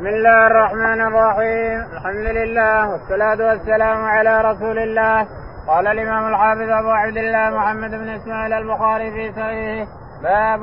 بسم الله الرحمن الرحيم. الحمد لله والصلاة والسلام على رسول الله. قال الإمام الحافظ أبو عبد الله محمد بن إسماعيل البخاري في صحيحه باب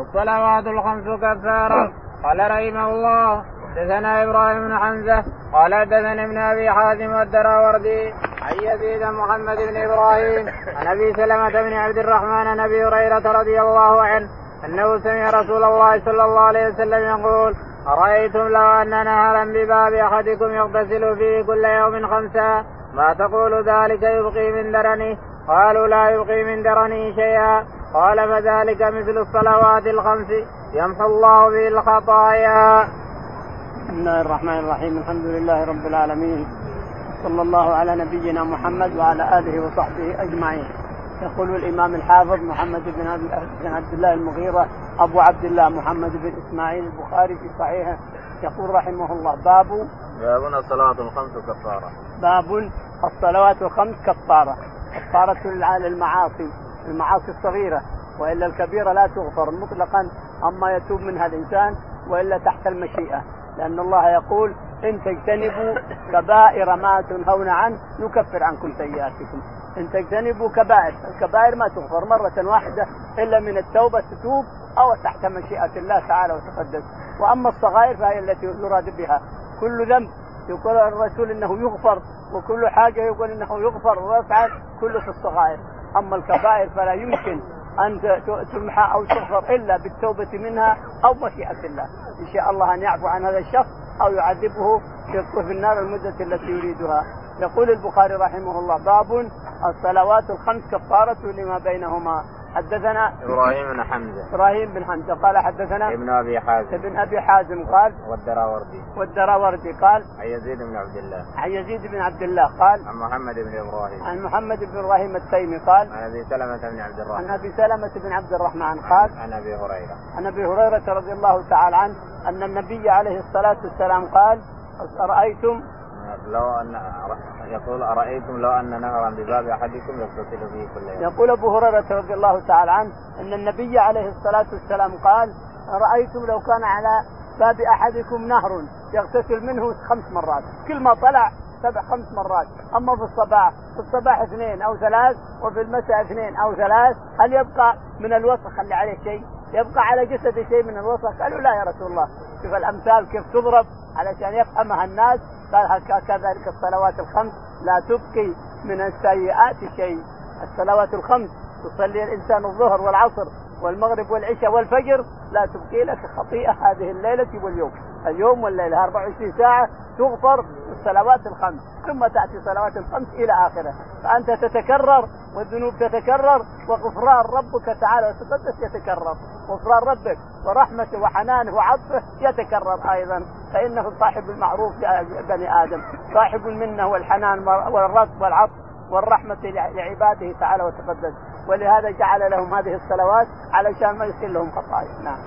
الصلوات الخمس كفارة قال رحمه الله حدثنا إبراهيم بن حمزة قال حدثنا ابن أبي حازم والدراوردي عن يزيد محمد بن إبراهيم عن أبي سلمة بن عبد الرحمن عن أبي هريرة رضي الله عنه أنه سمع رسول الله صلى الله عليه وسلم يقول أرأيتم لو أن نهرا بباب أحدكم يغتسل فيه كل يوم خمسا ما تقول ذلك يبقي من درنه؟ قالوا لا يبقي من درنه شيئا. قال فذلك مثل الصلوات الخمس. يمحو الله به الخطايا. بسم الله الرحمن الرحيم. الحمد لله رب العالمين. صلى الله على نبينا محمد وعلى آله وصحبه أجمعين. يقول الإمام الحافظ محمد بن عبد الله المغيرة أبو عبد الله محمد بن إسماعيل البخاري في صحيحه يقول رحمه الله باب باب الصلوات الخمس كفارة. باب الصلوات الخمس كفارة. كفارة للمعاصي المعاصي الصغيرة وإلا الكبيرة لا تغفر مطلقا اما يتوب منها الإنسان وإلا تحت المشيئة. لأن الله يقول إن تجتنبوا كبائر ما تنهون عنه نكفر عنكم سيئاتكم. إن تجتنبوا كبائر الكبائر ما تغفر مرة واحدة إلا من التوبة تتوب أو تحت مشيئة الله تعالى وتقدس. وأما الصغائر فهي التي يراد بها. كل ذنب يقول الرسول إنه يغفر وكل حاجة يقول إنه يغفر ويفعل كله في الصغائر. أما الكبائر فلا يمكن أن تمحى أو تغفر إلا بالتوبة منها أو مشيئة الله. إن شاء الله أن يعفو عن هذا الشخص أو يعذبه في النار المدة التي يريدها. يقول البخاري رحمه الله باب الصلوات الخمس كفارة لما بينهما. حدثنا إبراهيم بن حمزة. إبراهيم بن حمزة. قال حدثنا ابن أبي حازم. ابن أبي حازم قال والدراوردي. والدراوردي قال عن يزيد بن عبد الله. عن يزيد بن عبد الله قال عن محمد بن إبراهيم. عن محمد بن إبراهيم التيمي قال عن أبي سلمة بن عبد الرحمن. عن أبي سلمة بن عبد الرحمن قال عن أبي هريرة. عن أبي هريرة رضي الله تعالى عنه أن النبي عليه الصلاة والسلام قال أرأيتم لو ان يقول أرأيتم لو أن نهرا بباب أحدكم يغتسل فيه كل يوم؟ يقول أبو هريرة رضي الله تعالى عنه أن النبي عليه الصلاة والسلام قال أرأيتم لو كان على باب أحدكم نهر يغتسل منه خمس مرات. كل ما طلع سبع خمس مرات. أما في الصباح في الصباح اثنين أو ثلاث وفي المساء اثنين أو ثلاث هل يبقى من الوسخ اللي عليه شيء؟ يبقى على جسده شيء من الوسخ؟ قالوا لا يا رسول الله. شوف الأمثال كيف تضرب علشان يفهمها الناس. قال كذلك الصلوات الخمس؟ لا تبقي من السيئات شيء. الصلوات الخمس تصلي الإنسان الظهر والعصر. والمغرب والعشاء والفجر لا تبقي لك خطيئة هذه الليلة واليوم. اليوم والليلة 24 ساعة تغفر الصلوات الخمس ثم تأتي صلوات الخمس إلى اخره فأنت تتكرر والذنوب تتكرر وغفران ربك تعالى وتقدس يتكرر. غفران ربك ورحمته وحنانه وعطفه يتكرر أيضا. فإنه صاحب المعروف بني آدم. صاحب المنة والحنان والرزق والعطف. والرحمة لعباده تعالى وتقدس. ولهذا جعل لهم هذه الصلوات علشان ما يصير لهم خطايا. نعم.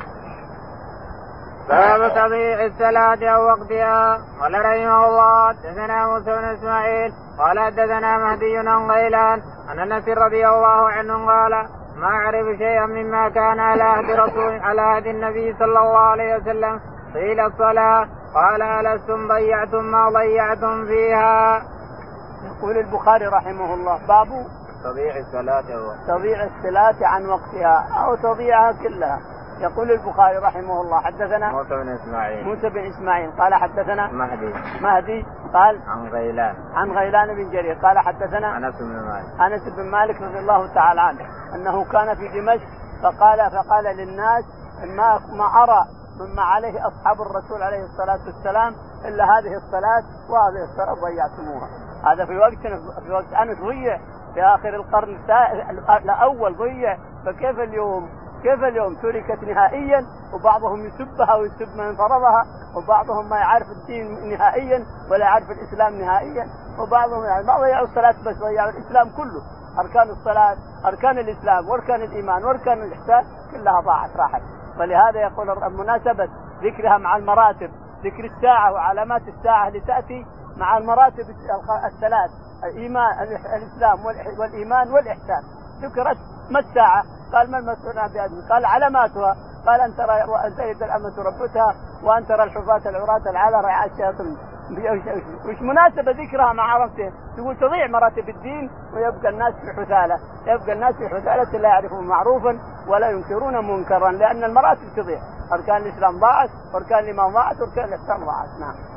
باب تضييع الصلاة أو وقتها. قال رحمه الله حدثنا موسى بن إسماعيل قال حدثنا مهدي عن غيلان عن أنس رضي الله عنه قال ما أعرف شيئا مما كان على عهد رسول على عهد النبي صلى الله عليه وسلم. قيل الصلاة. قال ألستم ضيعتم ما ضيعتم فيها. يقول البخاري رحمه الله باب تضييع الصلاة تضييع الصلاة عن وقتها أو تضيعها كلها. يقول البخاري رحمه الله حدثنا موسى بن إسماعيل. موسى بن إسماعيل قال حدثنا مهدي. مهدي قال عن غيلان. عن غيلان بن جرير قال حدثنا أنس بن مالك. أنس بن مالك رضي الله تعالى عنه أنه كان في دمشق فقال فقال للناس ما ما أرى مما عليه أصحاب الرسول عليه الصلاة والسلام إلا هذه الصلاة وهذه الصلاة ضيعتموها. هذا في وقت في وقت انس ضيع في آخر القرن الأول ضيع. فكيف اليوم؟ كيف اليوم؟ تركت نهائيا وبعضهم يسبها ويسب من فرضها وبعضهم ما يعرف الدين نهائيا ولا يعرف الإسلام نهائيا وبعضهم يعني ما ضيعوا الصلاة بس ضيعوا الإسلام كله. أركان الصلاة أركان الإسلام وأركان الإيمان وأركان الإحسان كلها ضاعت راحت. ولهذا يقول مناسبة ذكرها مع المراتب ذكر الساعة وعلامات الساعة لتاتي مع المراتب الثلاث الإيمان الإسلام والإيمان والإحسان. ذكرت ما الساعة؟ قال ما المسؤول عن بأدم قال علاماتها. قال أن ترى زيد الأمة ربتها وأن ترى الحفاة العراة العالى رعاء الشياطين. وش مناسبة ذكرها مع عرفتين؟ تقول تضيع مراتب الدين ويبقى الناس في حثالة. يبقى الناس في حثالة لا يعرفون معروفا ولا ينكرون منكرا لأن المراتب تضيع. أركان الإسلام ضاعت وأركان الإيمان ضاعت وأركان الإحسان ضاعت. نعم.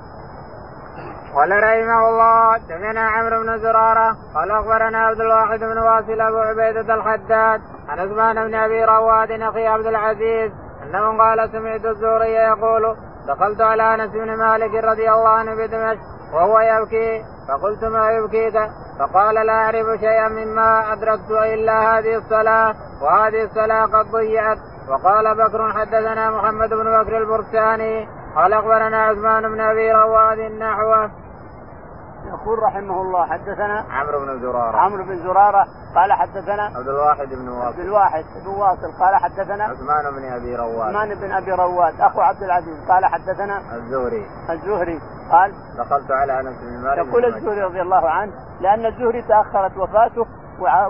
قال رحمه الله دثنا عمرو بن زرارة قال أخبرنا عبد الواحد بن واصل أبو عبيدة الحداد عن عثمان بن أبي رواد أخي عبد العزيز انه قال سمعت الزهري يقول دخلت على أنس بن مالك رضي الله عنه بدمشق وهو يبكي فقلت ما يبكيك؟ فقال لا أعرف شيئا مما أدركت إلا هذه الصلاة وهذه الصلاة قد ضيعت. وقال بكر حدثنا محمد بن بكر البرساني قال أخبرنا عثمان بن أبي رواد نحوه. يقول رحمه الله حدثنا عمرو بن زرارة. عمرو بن زرارة قال حدثنا عبد الواحد بن واصل. عبد الواحد بن واصل قال حدثنا عثمان بن أبي رواد. عثمان بن أبي رواد. أخو عبد العزيز قال حدثنا الزهري. الزهري قال دخلت على أنس بن مالك يقول الزهري رضي الله عنه لأن الزهري تأخرت وفاته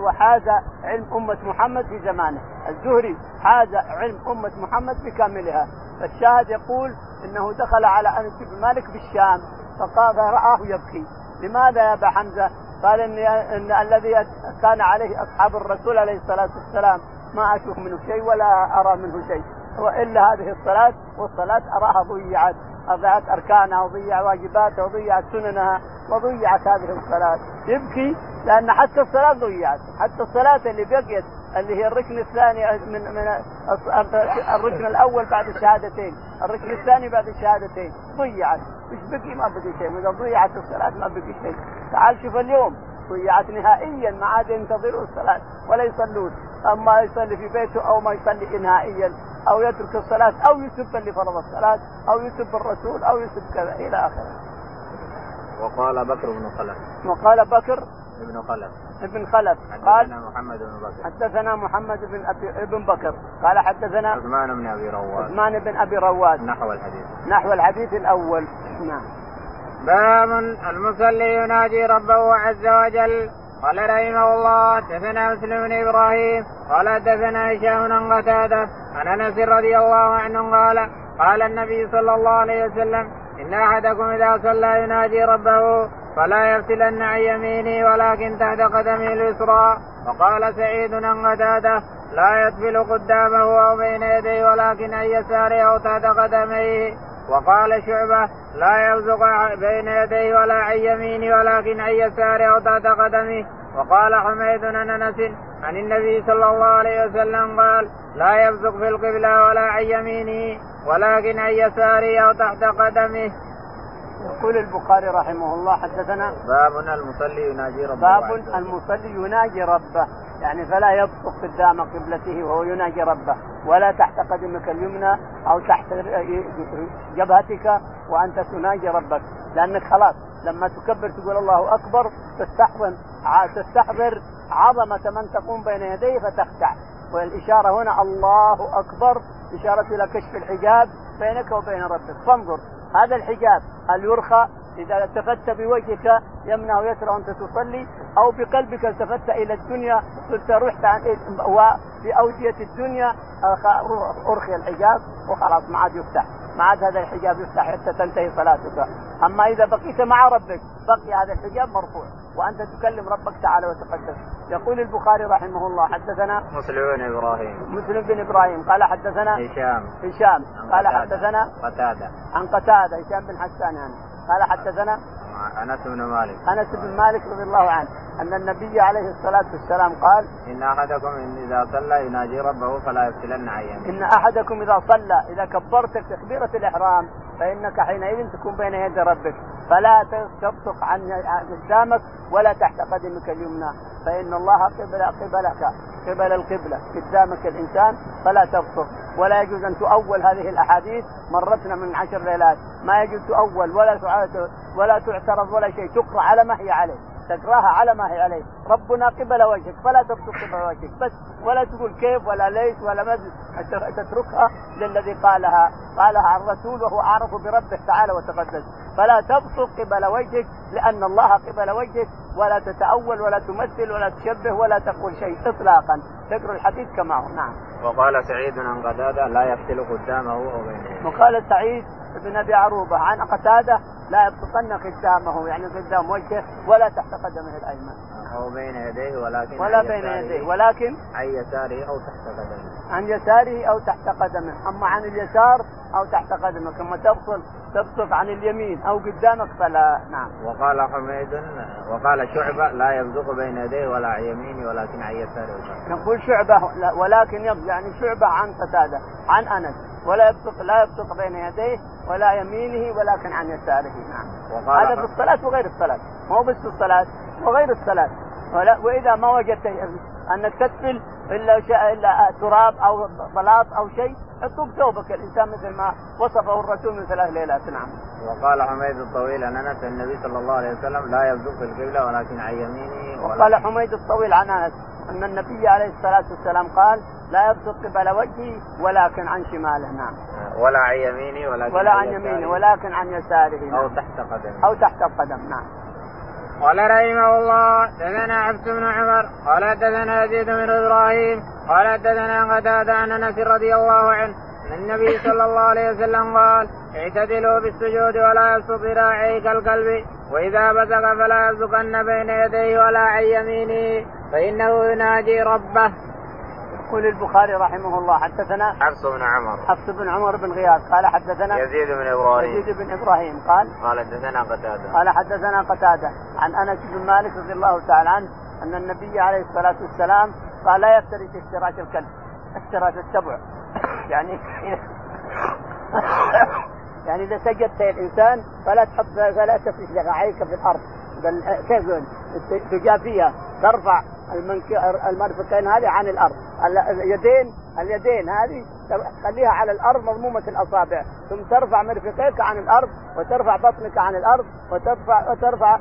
وحاز علم أمة محمد في زمانه. الزهري حاز علم أمة محمد بكاملها. فالشاهد يقول إنه دخل على أنس بن مالك بالشام فقال فرآه يبكي. لماذا يا أبا حمزة؟ قال ان إن الذي كان عليه أصحاب الرسول عليه الصلاة والسلام ما أشوف منه شيء ولا أرى منه شيء. وإلا هذه الصلاة والصلاة أراها ضيعت. اضيعت أركانها وضيع واجباتها وضيعت سننها وضيعت هذه الصلاة. يبكي لأن حتى الصلاة ضيعت. حتى الصلاة اللي بقيت اللي هي الركن الثاني من من الركن الأول بعد الشهادتين، الركن الثاني بعد الشهادتين. ضيعت، إيش بقي؟ ما بقي شيء، اذا ضيعت الصلاة ما بقي شيء، تعال شوف اليوم. ضيعت نهائيا. ما عاد ينتظروا الصلاة. ولا يصلون، أما يصلي في بيته أو ما يصلي نهائيا. أو يترك الصلاة أو يسب اللي فرض الصلاة. أو يسب الرسول. أو يسب كذا. إلى آخره. وقال بكر بن خلف. وقال بكر ابن خلف. ابن خلف. قال محمد بن بكر. حدثنا محمد بن أبي ابن بكر. قال حدثنا عثمان بن أبي رواد. عثمان بن أبي رواد. نحو الحديث. نحو الحديث الأول. نعم. باب المصلي يناجي ربه عز وجل. قال رحمه الله حدثنا مسلم بن إبراهيم. قال حدثنا هشام بن قتادة. عن أنس رضي الله عنه قال قال النبي صلى الله عليه وسلم إن أحدكم إذا صلى يناجي ربه فلا يفتلن عن يمينه ولكن تحت قدمه اليسرى. وقال سعيد عن قتادة لا يتفل قدامه أو بين يديه ولكن عن يساره أو تحت قدميه. وقال شعبة لا يبزق بين يديه ولا عن يمينه ولكن عن يساره أو تحت قدمه وقال حميد عن أنس عن النبي صلى الله عليه وسلم قال لا يبزق في القبلة ولا عن يمينه ولكن عن يساره أو تحت قدمه. يقول البخاري رحمه الله حدثنا باب المصلي يناجي ربه باب المصلي يناجي ربه. يعني فلا يبصق قدام قبلته وهو يناجي ربه. ولا تحت قدمك اليمنى أو تحت جبهتك وأنت تناجي ربك. لأنك خلاص لما تكبر تقول الله أكبر تستحضر تستحضر عظمة من تقوم بين يديه فتخشع والإشارة هنا الله أكبر إشارة إلى كشف الحجاب بينك وبين ربك. فانظر هذا الحجاب هل يرخى إذا التفت بوجهك يمنع ويسرى وانت تصلي أو بقلبك التفت إلى الدنيا قلت رحت عن وفي اوديه الدنيا أرخي الحجاب وخلاص ما عاد يفتح. ما عاد هذا الحجاب يفتح حتى تنتهي صلاتك. أما إذا بقيت مع ربك بقي هذا الحجاب مرفوع. وأنت تكلم ربك تعالى وتقدس. يقول البخاري رحمه الله حدثنا مسلم بن إبراهيم. مسلم بن إبراهيم. قال حدثنا هشام. هشام. قال حدثنا قتادة. عن قتادة هشام بن حسان يعني. قال حدثنا أنس بن مالك. أنس بن مالك رضي الله عنه أن النبي عليه الصلاة والسلام قال إن أحدكم إن إذا صلى يناجي ربه فلا يفتلن عن يمينه إن أحدكم إذا صلى إذا كبرت تكبيرة الإحرام فإنك حينئذ تكون بين يدي ربك. فلا تبصق عن قدامك ولا تحت قدمك اليمنى. فإن الله قبل قبلك قبل القبلة قدامك الإنسان فلا تبصق ولا يجوز أن تؤول هذه الأحاديث مرتنا من عشر ليلات. ما يجوز تؤول ولا ولا تعترض ولا شيء. تقرأ على ما هي عليه تقرأها على ما هي عليه ربنا قبل وجهك فلا تبصق قبل وجهك. بس ولا تقول كيف ولا ليش ولا ما تتركها للذي قالها. قالها الرسول وهو أعرف بربه تعالى وتقدس. فلا تبصق قبل وجهك لأن الله قبل وجهك. ولا تتأول ولا تمثل ولا تشبه ولا تقول شيء اطلاقا. تقرأ الحديث كما هو. نعم. وقال سعيد عن قتادة لا يفتل قدامه أو بين وقال سعيد بن أبي عروبة عن قتادة لا يبسطن قدامه يعني قدام وجهه ولا تحت قدمه الأيمن. أو بين يديه ولكن ولا بين يديه ولكن عن يساره أو تحت قدمه. عن يساره أو تحت قدمه، أما عن اليسار أو تحت قدمك، اما تبصر تبصق عن اليمين أو قدامك فلا نعم. وقال حميد وقال شعبة لا يبزق بين يديه ولا عن يمينه ولكن عن يساره. نقول شعبة ولكن يبزق يعني شعبة عن قتادة عن أنس ولا يبصق لا يبصق بين يديه ولا يمينه ولكن عن يساره نعم. هذا في الصلاة وغير الصلاة، مو بس في الصلاة وغير الصلاة. ولا وإذا ما وجدت انك تدفل إلا شيء إلا تراب أو بلاط أو شيء. اطلب ثوبك الإنسان مثل ما وصفه الرسول من ثلاث ليلات. نعم. وقال حميد الطويل عن أنس النبي صلى الله عليه وسلم لا يبدو في القبلة ولكن عن يمينه وقال حميد الطويل عن أنس أن النبي عليه الصلاة والسلام قال لا يبصق قبل وجهه ولكن عن شماله. نعم. ولا عن يمينه ولكن ولا عن يمينه ولكن عن يساره. نعم. أو تحت قدمه أو تحت القدم. نعم. قال رحمه الله دثنا عبد بن عمر قال دثنا يزيد بن إبراهيم قال دثنا قتادة عن أنس رضي الله عنه أن النبي صلى الله عليه وسلم قال اعتدلوا بالسجود ولا يبسط ذراعي كالكلب وإذا بزق فلا يبزقن بين يديه ولا عن يمينه فإنه يناجي ربه. يقول البخاري رحمه الله حدثنا حفص بن عمر. حفص بن عمر بن غياث قال حدثنا يزيد بن إبراهيم. يزيد بن إبراهيم قال قال حدثنا قتادة. قال حدثنا قتادة عن أنس بن مالك رضي الله تعالى عنه أن النبي عليه الصلاة والسلام قال لا يفترش افتراش الكلب افتراش السبع. يعني يعني إذا سجدت الإنسان فلا تحط فلا تفرش ذراعيك في الأرض. بل كيف تجافيها ترفع المرفقين هذه عن الأرض. اليدين اليدين هذه خليها على الأرض مضمومة الأصابع. ثم ترفع مرفقيك عن الأرض وترفع بطنك عن الأرض وترفع وترفع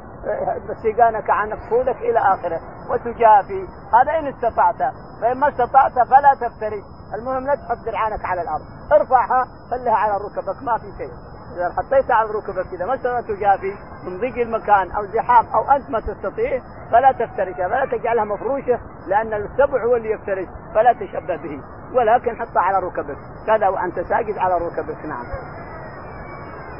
سيقانك عن فخذك إلى آخره وتجافي. هذا إن استطعت. فإن ما استطعت فلا تفتري. المهم لا تحط درعانك على الأرض. ارفعها خليها على ركبك ما في شيء. اذا حطيتها على ركبك اذا ما استطعت تجافي من ضيق المكان أو زحام أو أنت ما تستطيع فلا تفترشها فلا تجعلها مفروشة لأن السبع هو اللي يفترش فلا تشبه به. ولكن حطها على ركبك. كذا وأنت ساجد على ركبك نعم.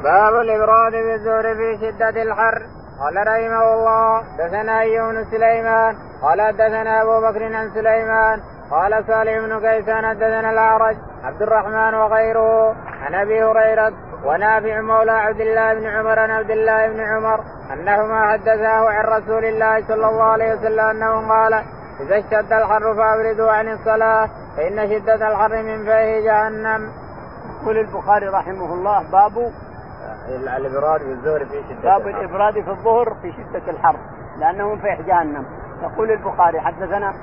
باب الإبراد بالزور في شدة الحر. قال رحمه الله دثنا أيوب سليمان. قال دثنا أبو بكر عن سليمان. قال سالم بن كيسان دثنا الأعرج عبد الرحمن وغيره عن أبي هريرة ونافع مولى عبد الله بن عمر عن عبد الله بن عمر أنهما حدثاه عن رسول الله صلى الله عليه وسلم أنه قال إذا اشتد الحر فأبردوا عن الصلاة فإن شدة الحر من فيه جهنم. يقول البخاري رحمه الله باب الإبراد في الظهر في شدة باب الإبراد في الظهر في شدة الحر لأنه من فيح جهنم يقول البخاري حدثنا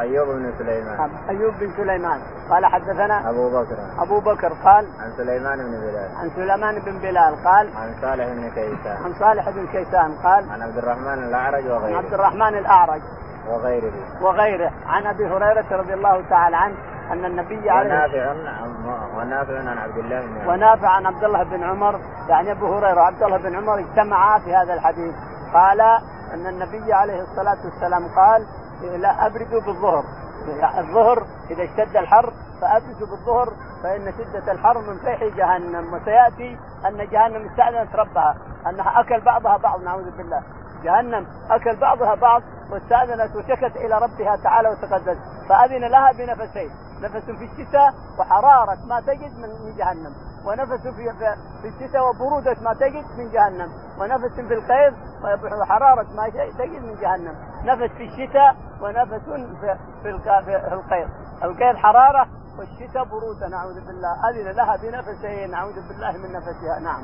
أيوب بن سليمان. أيوب بن سليمان. قال حدثنا أبو بكر. أبو بكر قال عن سليمان بن بلال. عن سليمان بن بلال قال عن صالح بن كيسان. عن صالح بن كيسان قال عن عبد الرحمن الأعرج وغيره. عن عبد الرحمن الأعرج وغيره. وغيره. عن أبي هريرة رضي الله تعالى عنه أن النبي عليه ونافع ونافع عن عبد الله بن عمر. ونافع عن عبد الله بن عمر. يعني أبو هريرة وعبد الله بن عمر اجتمعا في هذا الحديث. قال أن النبي عليه الصلاة والسلام قال لا ابردوا بالظهر. الظهر إذا اشتد الحر فابردوا بالظهر فإن شدة الحر من فيح جهنم وسيأتي أن جهنم استأذنت ربها أنها أكل بعضها بعض نعوذ بالله. جهنم أكل بعضها بعض واستأذنت وشكت إلى ربها تعالى وتقدس فأذن لها بنفسين نفس في الشتاء وحرارة ما تجد من جهنم ونفس في في الشتاء وبرودة ما تجد من جهنم. ونفس في القيظ وحرارة ما تجد من جهنم. نفس في الشتاء ونفس في القيظ القيظ حرارة والشتاء بروده نعوذ بالله. أذن لها بنفسين نعوذ بالله من نفسها. نعم.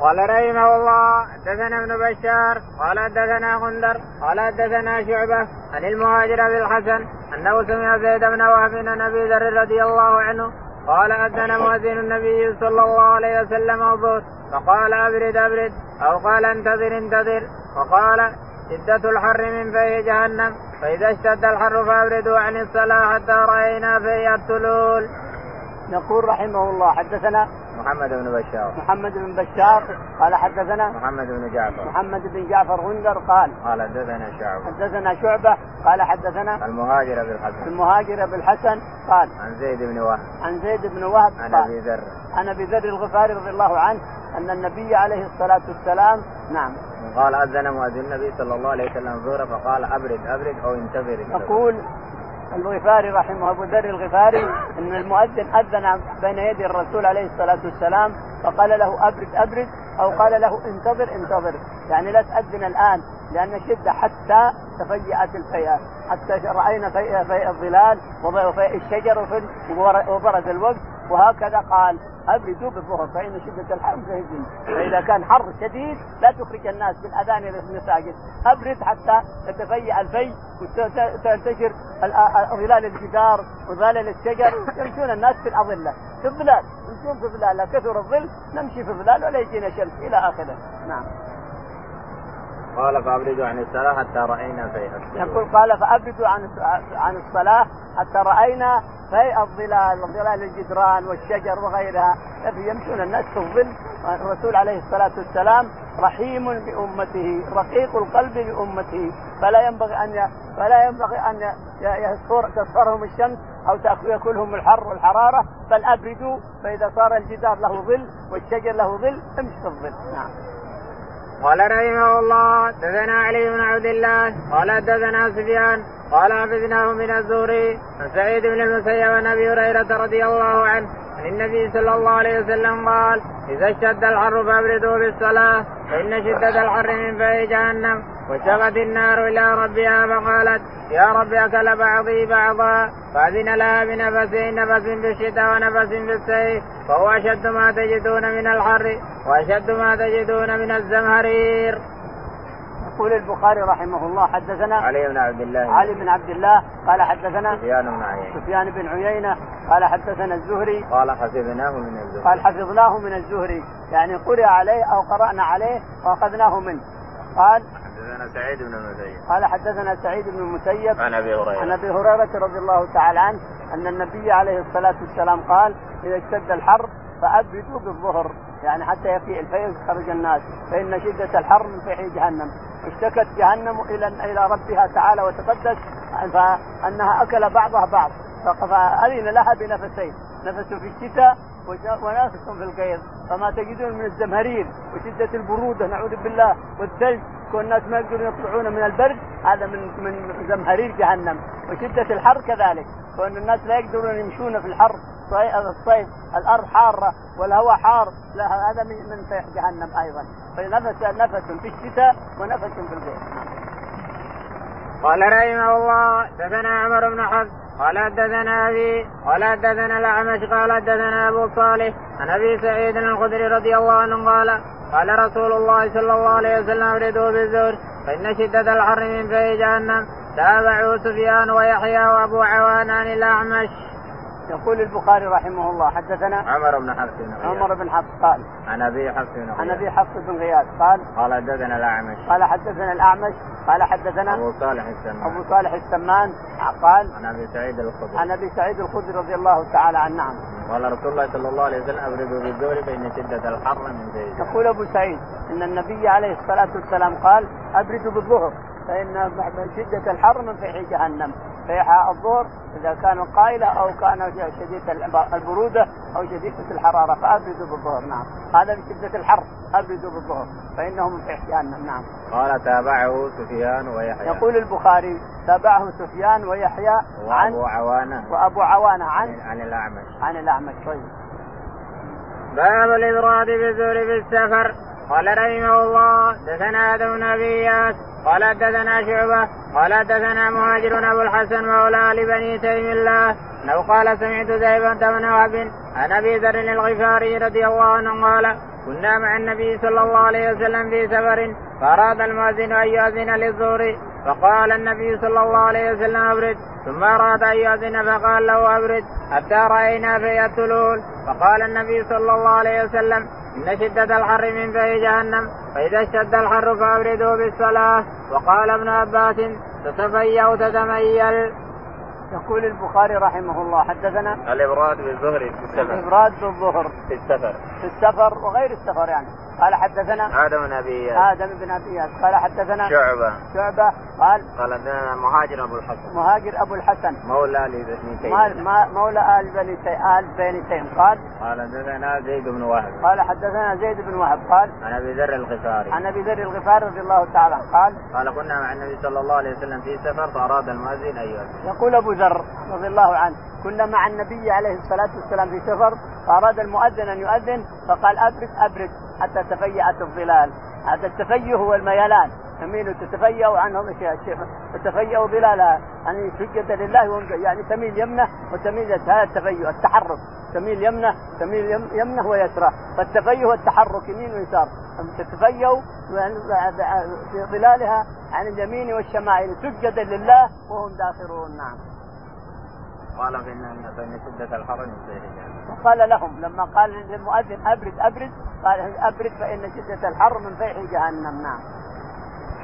قال رحمه الله حدثنا ابن بشار قال حدثنا غندر قال حدثنا شعبة عن المهاجر أبي الحسن أنه سمع زيد بن وهب عن أبي ذر رضي الله عنه قال أذن مؤذن النبي صلى الله عليه وسلم الظهر فقال أبرد أبرد. أو قال انتظر انتظر. وقال شدة الحر من فيه جهنم. فإذا اشتد الحر فأبردوا عن الصلاة حتى رأينا فيه التلول. يقول رحمه الله حدثنا محمد بن بشار. محمد بن بشار قال حدثنا محمد بن جعفر. محمد بن جعفر غندر قال قال حدثنا شعبة. حدثنا شعبة قال حدثنا المهاجر بن الحسن. المهاجر بن الحسن قال عن زيد بن وهب. عن زيد بن وهب عن قال أبي ذر. عن أبي ذر الغفاري رضي الله عنه أن النبي عليه الصلاة والسلام نعم. قال أذن مؤذن النبي صلى الله عليه وسلم ظهر فقال أبرد أبرد أو انتظر انتظر. يقول الغفاري رحمه أبو ذر الغفاري إن المؤذن أذن بين يدي الرسول عليه الصلاة والسلام فقال له أبرد أبرد أو قال له انتظر انتظر. يعني لا تأذن الآن. لأن شدة حتى تفيأت الفيئه حتى رأينا فيء فيء الظلال وفيء الشجر وفي- وبرز الوقت. وهكذا قال ابردوا بالظهر فإن شدة الحر تهزم. فإذا كان حر شديد لا تخرج الناس بالاذان إلى المساجد. ابرد حتى تتفيأ الفي وتنتشر ال- ظلال الجدار وظلال الشجر. يمشون الناس في الأظلة. في الظلال يمشون في الظلال. لا كثر الظل نمشي في الظلال ولا يجينا شمس. إلى آخره. نعم. قال فأبردوا عن الصلاة حتى رأينا فيها يقول قال فأبردوا عن عن الصلاة حتى رأينا في الظلال ظلال الجدران والشجر وغيرها. يمشون الناس في الظل. الرسول عليه الصلاة والسلام رحيم بامته رقيق القلب بامته فلا ينبغي أن. فلا ينبغي أن يصفر تصفرهم الشمس أو يأكلهم الحر والحراره بل أبردوا فإذا صار الجدار له ظل والشجر له ظل امشي في الظل. نعم. قال رحمه الله دثنا علي بن عبد الله قال دثنا سفيان قال حفظناه من الزهري عن سعيد بن المسيب عن أبي هريرة رضي الله عنه عن النبي صلى الله عليه وسلم قال إذا اشتد الحر فأبردوا بالصلاة فإن شدة الحر من فيه جهنم وشغت النار إلى ربها فقالت يا رب أكل بعضي بعضا فأذن لها بنفس نفس في الشتاء ونفس في الصيف فهو أشد ما تجدون من الحر وأشد ما تجدون من الزمهرير. يقول البخاري رحمه الله حدثنا علي بن عبد الله. علي بن عبد الله قال حدثنا سفيان بن عيينة. سفيان بن عيينة قال حدثنا الزهري. قال حفظناه من الزهد قال حفظناه من الزهري يعني قرئ عليه أو قرأنا عليه وأخذناه منه. قال حدثنا سعيد بن المسيب. قال حدثنا سعيد بن المسيب عن أبي عن هريره أبي هريرة رضي الله تعالى عنه أن النبي عليه الصلاة والسلام قال إذا اشتد الحر فابردوا بالظهر. يعني حتى يفيء الفيض خرج الناس فإن شدة الحر من فيح جهنم. اشتكت جهنم إلى إلى ربها تعالى وتقدس فأنها أكل بعضها بعض. فأذن لها بنفسين نفس في الشتاء ونفس في القيظ فما تجدون من الزمهرير وشدة البرودة نعوذ بالله والثلج كون الناس ما يقدرون يطلعون من البرد هذا من من زمهرير جهنم. وشدة الحر كذلك. كون الناس لا يقدرون يمشون في الحر صي- الصيف الأرض حارة والهواء حار لا هذا من من جهنم أيضا. فنفس نفس في الشتاء ونفس في البيت. قال رحمه الله دثنا عمر بن حفص قال حدثنا أبي قال حدثنا الأعمش قال حدثنا أبو صالح عن أبي سعيد الخدري رضي الله عنه قال قال رسول الله صلى الله عليه وسلم ابردوا بالزور فإن شدة الحر من في جهنم. تابعوا سفيان ويحيى وابو عوان عن الأعمش. يقول البخاري رحمه الله حدثنا عمر بن حفص بن غياث. عمر بن حفص قال عن أبي حفص بن عن غياث. أبي حفص بن غياث قال قال حدثنا الأعمش. قال حدثنا الأعمش قال حدثنا أبو صالح السمان. أبو صالح السمان قال عن أبي سعيد الخدري. عن أبي سعيد الخدري رضي الله تعالى عنه. نعم. قال رسول الله صلى الله عليه وسلم ابردوا بالزور فان شدة الحر من زيت يقول أبو سعيد إن النبي عليه الصلاة والسلام قال ابردوا بالظهر. فإن شدة الحر من فيح جهنم فيح الظهر إذا كان قائله أو كان شديد البرودة أو شديدة الحرارة فأبردوا بالظهر نعم. هذا من شدة الحر أبردوا بالظهر فانه من فيح جهنم نعم. قال تابعه سفيان ويحيى. يقول البخاري تابعه سفيان ويحيى عن وابو عوانة. وأبو عوانة عن عن, الأعمش. عن الأعمش طيب. باب الإبراد بالزور في السفر قال رحمه الله دثنا أبي إياس قال حدثنا شعبة قال حدثنا مهاجر أبو الحسن مولى لبني تيم الله أنه قال سمعت زيبة بن وهب عن أبي ذر الغفاري رضي الله عنه قال كنا مع النبي صلى الله عليه وسلم في سفر فأراد المؤذن أن يؤذن للظهر فقال النبي صلى الله عليه وسلم أبرد. ثم أراد أن يؤذن فقال له أبرد. حتى رأينا في فقال النبي صلى الله عليه وسلم إن شدة الحر من في جهنم فإذا اشتد الحر فأبردوا بالصلاة. وقال ابن عباس تتفيأ تتميل. يقول البخاري رحمه الله حدثنا الإبراد بالظهر في السفر. الإبراد بالظهر. في السفر. في السفر وغير السفر يعني. قال حدثنا آدم بن أبي آدم بن أبي إياس قال حدثنا شعبة. شعبة. قال قال حدثنا مهاجر أبو الحسن. مهاجر أبو الحسن. مولى لبني تيم مولى آل بني تيم آل بني تيم قال قال حدثنا زيد بن وهب. قال حدثنا زيد بن وهب. قال عن أبي ذر الغفاري. عن أبي ذر الغفاري رضي الله تعالى قال قال كنا مع النبي صلى الله عليه وسلم في سفر فأراد المؤذن أن يؤذن. يقول أبو ذر رضي الله عنه كنا مع النبي عليه الصلاة والسلام في سفر فأراد المؤذن أن يؤذن فقال أبرد أبرد. حتى تفيأت الظلال. هذا التفيؤ هو الميلان. تميل تتفيأ عنهم تتفيأ ظلالها يعني سجد لله يعني تميل يمنه وتميل هذا التفيؤ التحرك. تميل يمنه تميل يمنه ويسره فالتفيؤ هو التحرك يمين ويسار. تتفيأ في ظلالها عن اليمين والشمائل. سجدا لله وهم داخرون نعم. قال فإن فإن شدة الحر وقال لهم لما قال للمؤذن أبرد أبرد قال أبرد فإن شدة الحر من فيح جهنم. نعم.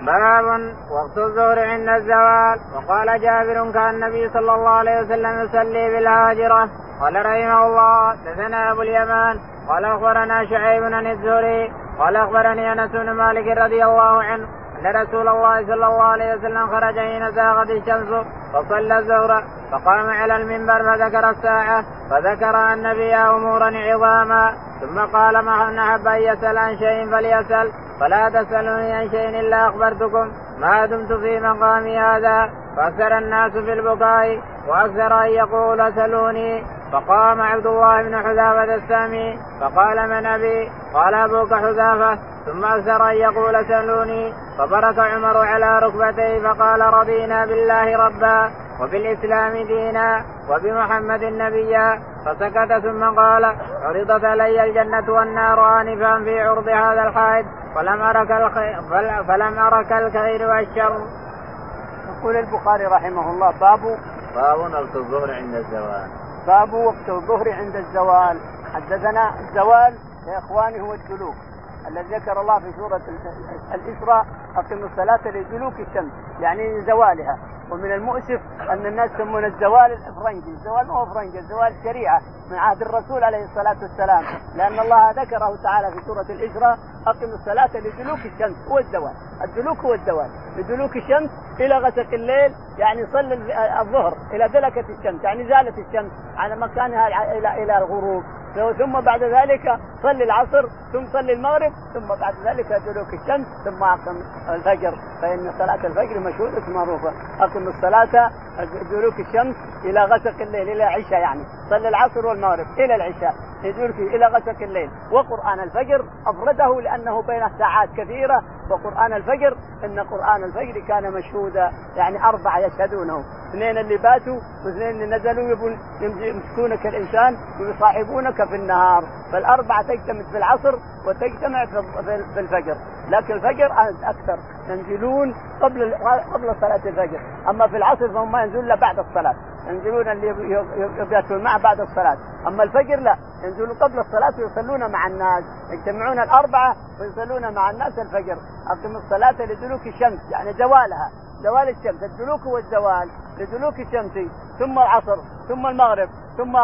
باب وقت الظهر عند الزوال. وقال جابر كان النبي صلى الله عليه وسلم يصلي بالهاجرة. قال رحمه الله دثنا أبو اليمان. قال أخبرنا شعيب بن الزهري. قال أخبرني أنس بن مالك رضي الله عنه. أن رسول الله صلى الله عليه وسلم خرج حين زاغت الشمس فصلى الظهر فقام على المنبر فذكر الساعة فذكر أن فيها أمورا عظاما ثم قال من أحب أن يسأل عن شيء فليسأل فلا تسألوني عن شيء إلا أخبرتكم ما دمت في مقامي هذا فأكثر الناس في البكاء وأكثر أن يقول سلوني فقام عبد الله بن حذافة السامي فقال من أبي قال أبوك حذافة. ثم أكثر أن يقول سلوني فبرك عمر على ركبتيه فقال رضينا بالله ربا وبالإسلام دينا وبمحمد نبيا فسكت ثم قال عرضت علي الجنة والنار آنفا في عرض هذا الحائط فلم أرك الخير فلم أرك الخير والشر. يقول البخاري رحمه الله باب باب وقت الظهر عند الزوال. باب وقت الظهر عند الزوال حدثنا الزوال يا إخواني هو الدلوك الذي ذكر الله في سورة الإسراء أقم الصلاة لدلوك الشمس يعني زوالها ومن المؤسف أن الناس يسمون الزوال الإفرنجي الزوال ما هو إفرنجي الزوال شريعة من عهد الرسول عليه الصلاة والسلام. لأن الله ذكره تعالى في سورة الإسراء أقم الصلاة لدلوك الشمس هو الزوال. الدلوك هو الزوال. لدلوك الشمس إلى غسق الليل يعني صل الظهر إلى دلكة الشمس يعني زالت الشمس على مكانها إلى إلى الغروب. ثم بعد ذلك صلي العصر ثم صلي المغرب ثم بعد ذلك دلوك الشمس ثم أقم الفجر. فإن صلاة الفجر مشهوره معروفه أقم الصلاة دلوك الشمس إلى غسق الليل إلى العشاء يعني. صلي العصر والمغرب إلى العشاء. يدور إلى غسق الليل. وقرآن الفجر أفرده لأنه بين ساعات كثيرة. وقرآن الفجر إن قرآن الفجر كان مشهودا يعني أربعة يشهدونه. اثنين اللي باتوا واثنين اللي نزلوا يمسكونك الإنسان ويصاحبونك في النهار. فالأربعة تجتمع في العصر وتجتمع في الفجر. لكن الفجر أكثر. ينزلون قبل قبل صلاة الفجر. أما في العصر فهم ما ينزلون إلا بعد الصلاة. ينزلون اللي يباتون معه بعد الصلاة. أما الفجر لا ينزلون قبل الصلاة ويصلون مع الناس يجتمعون الأربعة ويصلون مع الناس الفجر. أقم الصلاة لدلوك الشمس يعني زوالها زوال الشمس الدلوك هو الزوال لدلوك الشمس ثم العصر ثم المغرب ثم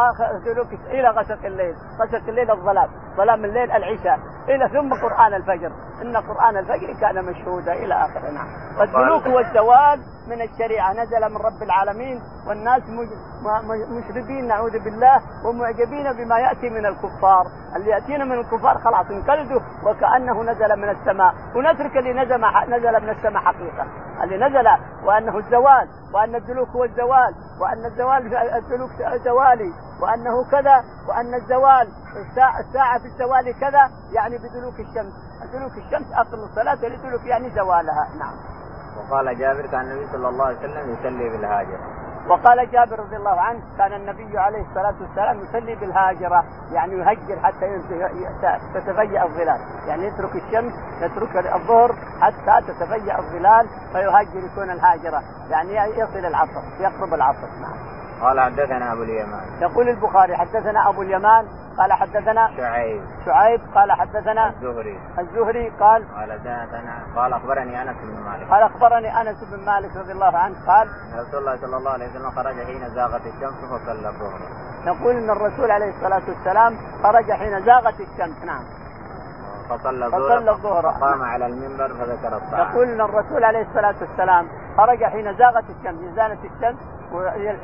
دلوك إلى غسق الليل غسق الليل الظلام ظلام الليل العشاء. إلى ثم قرآن الفجر. إن قرآن الفجر كان مشهودا إلى اخره نعم والدلوك هو الزوال من الشريعة. نزل من رب العالمين والناس مشربين نعوذ بالله ومعجبين بما يأتي من الكفار. اللي يأتينا من الكفار خلاص نقلده وكأنه نزل من السماء. ونترك اللي نزل نزل من السماء حقيقة. اللي نزل وأنه الزوال وأن الدلوك هو الزوال وأن الزوال الدلوك زوالي وأنه كذا وأن الزوال الساعة في الزوال كذا. يعني بدلوك الشمس. دلوك الشمس أقل الصلاة لدلوك يعني زوالها. نعم. وقال جابر كان النبي صلى الله عليه وسلم يصلي بالهاجر وقال جابر رضي الله عنه كان النبي عليه الصلاة والسلام يصلي بالهاجرة. يعني يهجر حتى تتفيأ الظلال. يعني يترك الشمس يترك الظهر حتى تتفيأ الظلال فيهجر يكون الهاجرة. يعني يصل العصر يقرب العصر. نعم. قال حدثنا أبو اليمان. يقول البخاري حدثنا أبو اليمان قال حدثنا شعيب. شعيب قال حدثنا الزهري. الزهري قال قال حدثنا قال أخبرني أنس بن مالك. قال أخبرني أنس بن مالك رضي الله عنه قال رسول الله صلى الله عليه وسلم خرج حين زاغت الشمس فصلى الظهر. يقول إن الرسول عليه الصلاة والسلام خرج حين زاغت الشمس نعم. فصلى فصلى الظهر. فقام على المنبر فذكر الطعام. يقول إن الرسول عليه الصلاة والسلام خرج حين زاغت الشمس زالت الشمس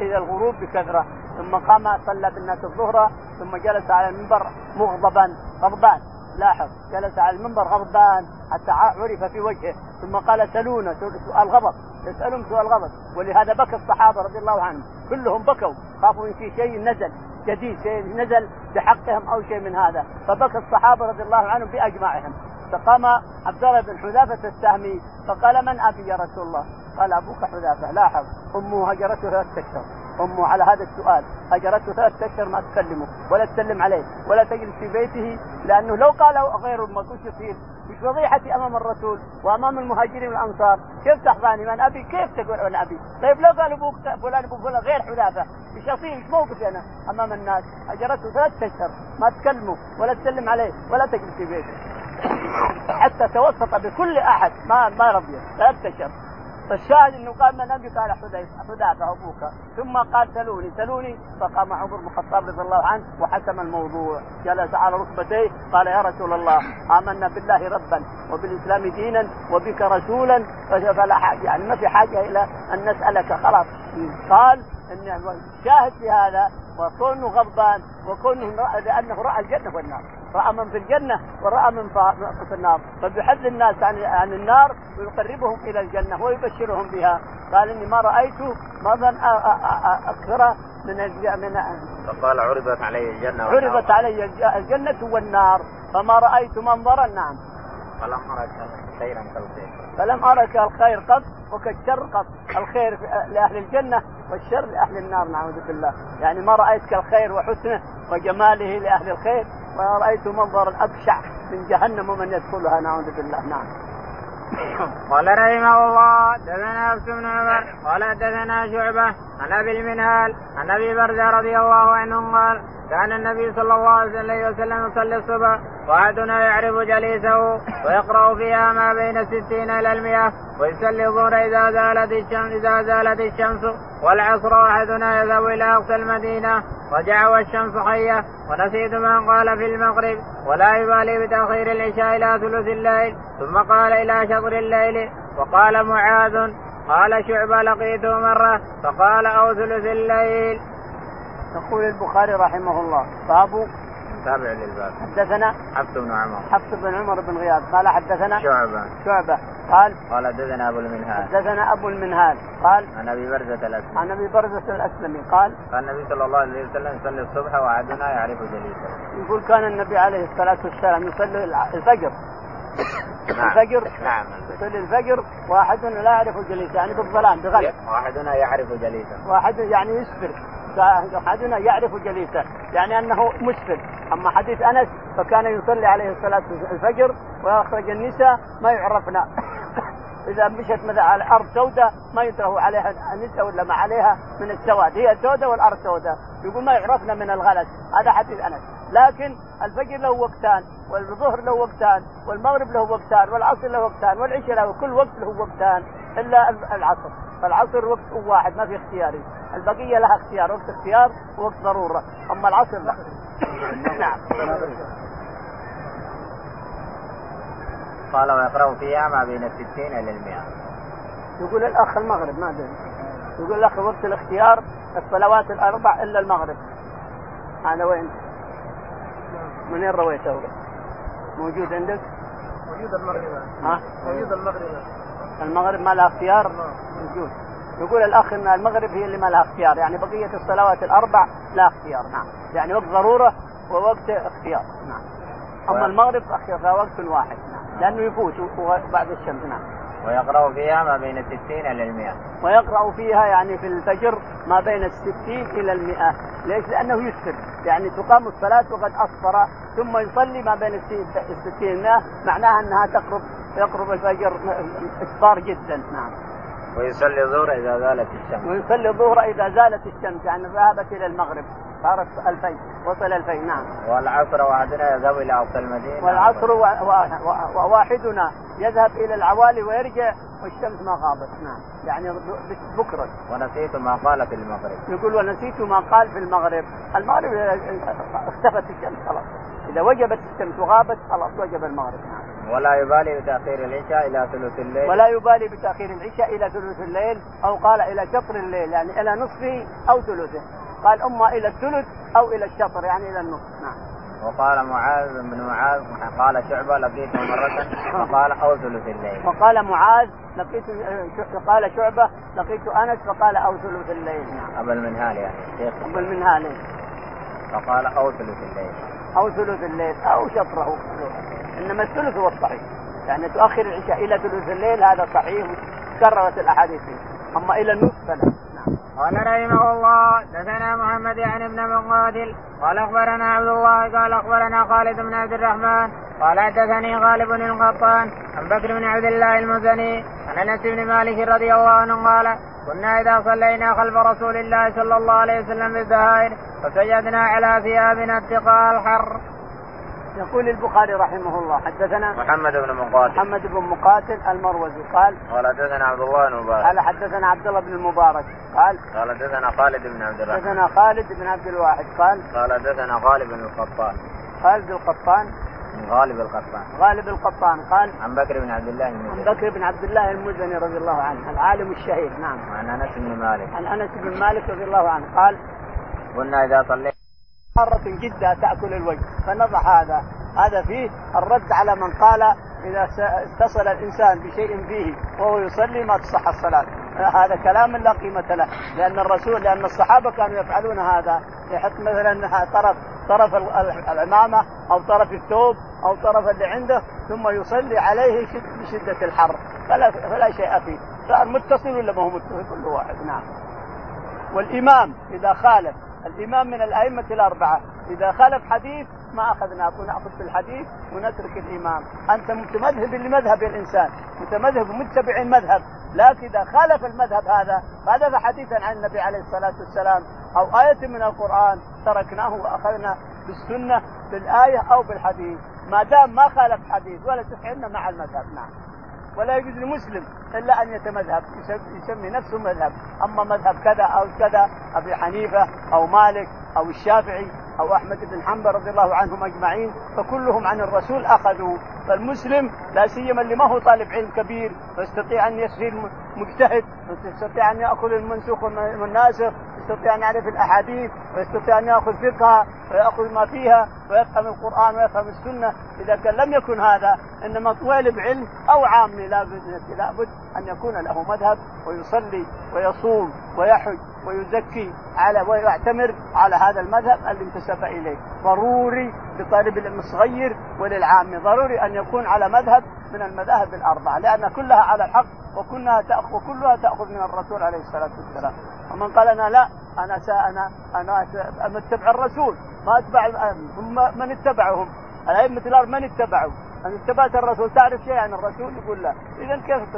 إلى الغروب بكثرة ثم قام صلى بالناس الظهر ثم جلس على المنبر مغضبا غضبان. لاحظ جلس على المنبر غضبان حتى عرف في وجهه ثم قال سلونا سؤال غضب يسألهم سؤال غضب ولهذا بكى الصحابة رضي الله عنهم. كلهم بكوا خافوا إن في شيء نزل. جديد شيء نزل بحقهم أو شيء من هذا. فبكى الصحابة رضي الله عنهم بأجمعهم. فقام عبد الله بن حذافة السهمي فقال من أبي يا رسول الله؟ قال أبوك حذافة. لاحظ أمه هجرته ثلاث اشهر أمه على هذا السؤال. هجرته ثلاث أشهر ما تكلمه ولا تسلم عليه ولا تجلس في بيته لأنه لو قال غير ما كنت يصير مش فضيحتي أمام الرسول وأمام المهاجرين والأنصار. كيف تحظاني من أبي كيف تقول أنا أبي؟ طيب لو قال أبوك فلان ابو فلان غير حذافة إيش اصير إيش موقفي أنا أمام الناس. هجرته ثلاث أشهر ما تكلمه ولا تسلم عليه ولا تجلس في بيته. حتى توسط بكل أحد ما ما رضي. ثلاث أشهر. فالشاهد إنه قال من ابي قال حذافه أبوك ثم قال سلوني. سلوني فقام عمر بن الخطاب رضي الله عنه وحسم الموضوع. جلس على ركبتيه. قال يا رسول الله آمنا بالله ربا وبالإسلام دينا وبك رسولا. فلا حاجة يعني ما في حاجة إلى أن نسألك. خلاص. قال إن الشاهد في هذا وكونه غضبان وكونه لأنه رأى الجنة والنار. رأى من في الجنة ورأى من في النار. فبيحذ الناس عن عن النار ويقربهم إلى الجنة ويبشرهم بها. قال إني ما رأيت مرضا أكثر من من فقال عرضت علي الجنة عرضت علي الجنة والنار. فما رأيت منظرا نعم. فلم أرك خيرا كالخير. فلم أرك الخير قط وكالشر قط. الخير لأهل الجنة والشر لأهل النار نعوذ بالله. يعني ما رايت كالخير وحسنه وجماله لأهل الخير ورأيت منظرا أبشع من جهنم ومن يدخلها نعوذ بالله. نعم. قال رحمه الله دثنا عبد بن عمر قال دثنا شعبة عن أبي المنهال عن أبي برده رضي الله عنه قال كان النبي صلى الله عليه وسلم يصلي الصبح واحدنا يعرف جليسه ويقرأ فيها ما بين الستين إلى المئة ويصلي الظهر إذا زالت الشمس إذا زالت الشمس والعصر واحدنا يذهب إلى أقصى المدينة. رجع والشمس حية. ونسيت من قال في المغرب. ولا يبالي بتأخير العشاء إلى ثلث الليل. ثم قال إلى شطر الليل. وقال معاذ. قال شعبة لقيته مرة. فقال أو ثلث الليل. يقول البخاري رحمه الله باب تابع للباب. حدثنا حفص بن عمر. حفص بن عمر بن غياث قال حدثنا شعبة. شعبة قال قال حدثنا أبو المنهال. حدثنا أبو المنهال قال عن أبي برزة الأسلمي. عن أبي برزة الأسلمي قال كان النبي صلى الله عليه وسلم يصلي الصبح واحدنا يعرف جليسه. يقول كان النبي عليه الصلاة والسلام يصلي الفجر. نعم. الفجر. نعم. يصلي الفجر واحدنا لا يعرف جليسه يعني بالظلام بغلط. واحدنا يعرف جليسه. واحد يعني يسفر. احدنا يعرف جليسه يعني أنه مسفر. أما حديث أنس فكان يصلي عليه الصلاة الفجر ويخرج النساء ما يعرفن إذا مشت مثلا على ارض سوداء ما ينتهوا عليها النساء ولا ما عليها من السواد. هي سوداء والأرض سوداء يقول ما يعرفن من الغلس. هذا حديث أنس. لكن الفجر له وقتان والظهر له وقتان والمغرب له وقتان والعصر له وقتان والعشاء له كل وقت له وقتان إلا العصر. فالعصر وقت واحد ما في اختياري. البقية لها اختيار. وقت اختيار ووقت ضرورة. أما العصر لا. نعم. قال ويقرأ فيها ما بين الستين إلى المئة يقول الأخ المغرب ما أدري يقول الأخ وقت الاختيار الصلوات الأربع إلا المغرب هذا وين؟ منين رويته؟ موجود عندك؟ موجود المغرب ها؟ موجود المغرب المغرب ما لها اختيار؟ موجود يقول الأخ إن المغرب هي اللي ما لها اختيار يعني بقية الصلوات الأربع لا اختيار نعم يعني وقت ضرورة ووقت اختيار نعم أما المغرب وقت واحد لأنه يفوت بعد الشمس نعم. ويقرأ فيها ما بين الستين إلى المئة. ويقرأ فيها يعني في الفجر ما بين الستين إلى المئة. ليش؟ لأنه يسفر يعني تقام الصلاة وقد أصفر ثم يصلي ما بين الستين المئة. معناها أنها تقرب يقرب الفجر إسفار جدا نعم. ويصلي الظهر إذا زالت الشمس. ويصلي الظهر إذا زالت الشمس يعني ذهبت إلى المغرب. صارت الفين وصل الفين نعم. والعصر واحدنا يذهب إلى أقصى المدينة. والعصر و... و... وواحدنا يذهب إلى العوالي ويرجع والشمس ما غابت نعم. يعني بكرة. ونسيت ما قال في المغرب. يقول ونسيت ما قال في المغرب. المغرب اختفت الشمس خلاص. إذا وجبت الشمس وغابت خلاص وجب المغرب. نعم ولا يبالي بتأخير العشاء إلى ثلث الليل. ولا يبالي بتأخير العشاء إلى ثلث الليل أو قال إلى شطر الليل يعني إلى نصفه أو ثلثه. قال أما إلى الثلث أو إلى الشطر يعني إلى النصف. نعم. وقال معاذ بن معاذ قال شعبة لقيته مرة فقال أو ثلث الليل. وقال معاذ لقيت قال شعبة لقيت أنس فقال أو ثلث الليل. نعم. أبا المنهال يعني. شيخ أبا المنهال. فقال أو ثلث الليل. أو ثلث الليل أو شطره إنما الثلث هو الصحيح. يعني تؤخر العشاء إلى ثلث الليل هذا صحيح كررت الأحاديث. فيه أما إلى النصف فلا. قال رحمه الله دثنا محمد يعني ابن مقاتل. قال أخبرنا عبد الله قال أخبرنا خالد بن عبد الرحمن. قال حدثني غالب بن القطان عن بكر بن عبد الله المزني عن أنس بن مالك رضي الله عنه قال كنا إذا صلينا خلف رسول الله صلى الله عليه وسلم بالزهائر فسجدنا على ثيابنا اتقاء الحر يقول البخاري رحمه الله حدثنا محمد بن مقاتل. محمد بن مقاتل المروزي قال قال حدثنا عبد الله بن مبارك. قال حدثنا عبد الله بن المبارك قال قال حدثنا خالد بن عبد الرحمن. حدثنا خالد بن عبد الواحد قال قال حدثنا غالب بن القطان. خالد القطان غالب القطان. غالب القطان. قال عن بكر بن عبد الله المزني. عن بكر بن عبد الله المزني رضي الله عنه العالم الشهير نعم. عن أنس بن مالك. عن أنس بن مالك رضي الله عنه قال قلنا إذا صلينا مرة جدا تأكل الوجه فنضع هذا. هذا فيه الرد على من قال إذا اتصل الإنسان بشيء فيه وهو يصلي ما تصح الصلاة. هذا كلام لا قيمة له. لأن الرسول لأن الصحابة كانوا يفعلون هذا. يحط مثلا طرف طرف العمامة أو طرف الثوب أو طرف اللي عنده ثم يصلي عليه بشدة الحر. فلا, فلا شيء فيه. صار متصل ولا ما هو متصل؟ كل واحد نعم. والإمام إذا خالف الإمام من الأئمة الأربعة. إذا خالف حديث ما اخذناه نأخذ في الحديث ونترك الإمام، أنت متمذهب لمذهب الإنسان، متمذهب متبع المذهب، لكن إذا خالف المذهب هذا خالف حديثا عن النبي عليه الصلاة والسلام أو آية من القرآن تركناه وأخذنا بالسنة بالآية أو بالحديث، ما دام ما خالف حديث ولا تفعلنا مع المذهب، نعم. ولا يجوز لمسلم إلا أن يتمذهب يسمي نفسه مذهب، أما مذهب كذا أو كذا أبي حنيفة أو مالك أو الشافعي أو أحمد بن حنبل رضي الله عنهم أجمعين فكلهم عن الرسول أخذوا. فالمسلم لا سيما اللي ما هو طالب علم كبير ويستطيع أن يصير مجتهد ويستطيع أن ياخذ المنسوخ والناسخ يستطيع أن يعرف الأحاديث ويستطيع أن يأخذ فقهها ويأخذ ما فيها ويفهم القرآن ويفهم السنة. إذا كان لم يكن هذا إنما طالب علم أو عامي لابد أن يكون له مذهب ويصلي ويصوم ويحج ويزكي على ويعتمر على هذا المذهب اللي انتسب إليه. ضروري لطالب العلم الصغير وللعام. ضروري أن يكون على مذهب من المذاهب الأربعة لأن كلها على الحق وكلها تاخذ وكلها تأخذ من الرسول عليه الصلاة والسلام. ومن قال أنا لا أنا سا أنا أنا اتبع الرسول. ما أتبع هم من اتبعهم؟ الأئمة الأربعة من اتبعوا؟ أن اتبعت الرسول. تعرف شيء عن الرسول؟ يقول لا. اذا كيف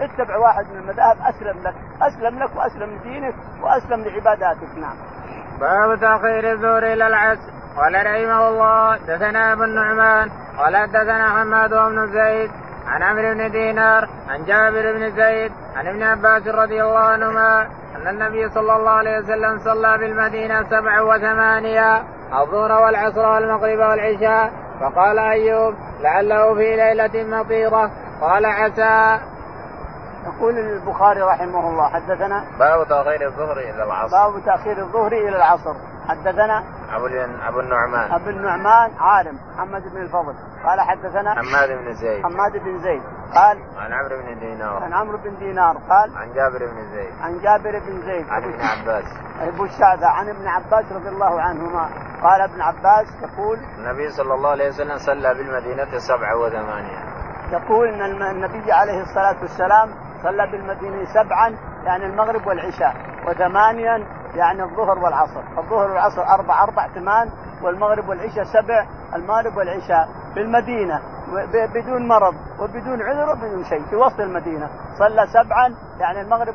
اتبع واحد من المذاهب. أسلم لك. أسلم لك وأسلم لدينك وأسلم لعباداتك. نعم. باب تأخير الظهر إلى العصر قال رحمه الله دثنا أبو النعمان قال دثنا حماد بن زيد عن عمرو بن دينار عن جابر بن زيد عن ابن عباس رضي الله عنهما أن النبي صلى الله عليه وسلم صلى بالمدينة سبع وثمانية الظهر والعصر والمغرب والعشاء. فقال أيوب لعله في ليلة مطيرة. قال عسى. يقول البخاري رحمه الله حدثنا باب تأخير الظهر إلى العصر. باب تأخير الظهر إلى العصر. حدثنا أبو أبو النعمان. أبو النعمان عالم محمد بن الفضل. قال حدثنا حماد بن زيد. حماد بن زيد. قال عن عمرو بن دينار. عن عمرو بن دينار قال عن جابر بن زيد. عن جابر بن زيد. عن ابن عباس. أبو الشعثة عن ابن عباس رضي الله عنهما. قال ابن عباس يقول النبي صلى الله عليه وسلم صلى بالمدينة سبعة وثمانية يقول إن النبي عليه الصلاة والسلام صلى بالمدينة سبعا يعني المغرب والعشاء وثمانيا يعني الظهر والعصر. الظهر والعصر أربع أربع ثمان والمغرب والعشاء سبع المغرب والعشاء بالمدينة. بدون مرض وبدون عذر وبدون شيء في وسط المدينة. صلى سبعا يعني المغرب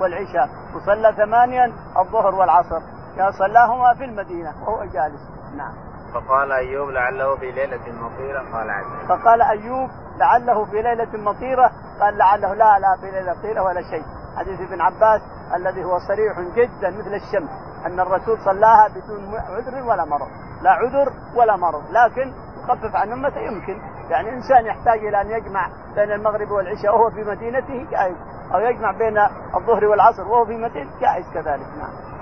والعشاء. وصلى ثمانيا الظهر والعصر. يعني صلاهما في المدينة وهو جالس. نعم. فقال أيوب لعله في ليلة مطيرة قال عز فقال أيوب لعله في ليلة مطيرة قال لعله لا لا في ليلة مطيرة ولا شيء. حديث ابن عباس الذي هو صريح جدا مثل الشمس أن الرسول صلاها بدون عذر ولا مرض. لا عذر ولا مرض لكن يخفف عن أمته يمكن. يعني إنسان يحتاج إلى أن يجمع بين المغرب والعشاء وهو في مدينته جائز. أو يجمع بين الظهر والعصر وهو في مدينته جائز كذلك نعم.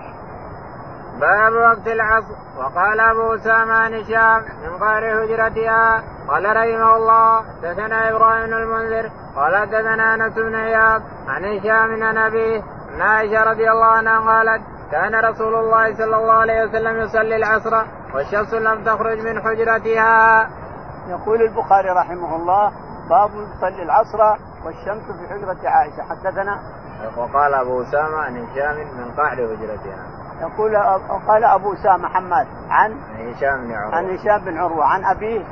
باب وقت العصر وقال أبو أسامة عن هشام من قار هجرتها قال رحمه الله دثنا إبراهيم المنذر قال دثنا أنس بن عياض عن هشام عن أبيه أن عائشة رضي الله عنها قالت كان رسول الله صلى الله عليه وسلم يصلي العصر والشمس لم تخرج من حجرتها. يقول البخاري رحمه الله باب يصلي العصر والشمس في حجرة عائشة. حدثنا؟ وقال أبو أسامة عن هشام من قعر حجرتها يقول قال أبو أسامة حماد عن هشام بن عروة. عن هشام بن عروة. عن أبيه.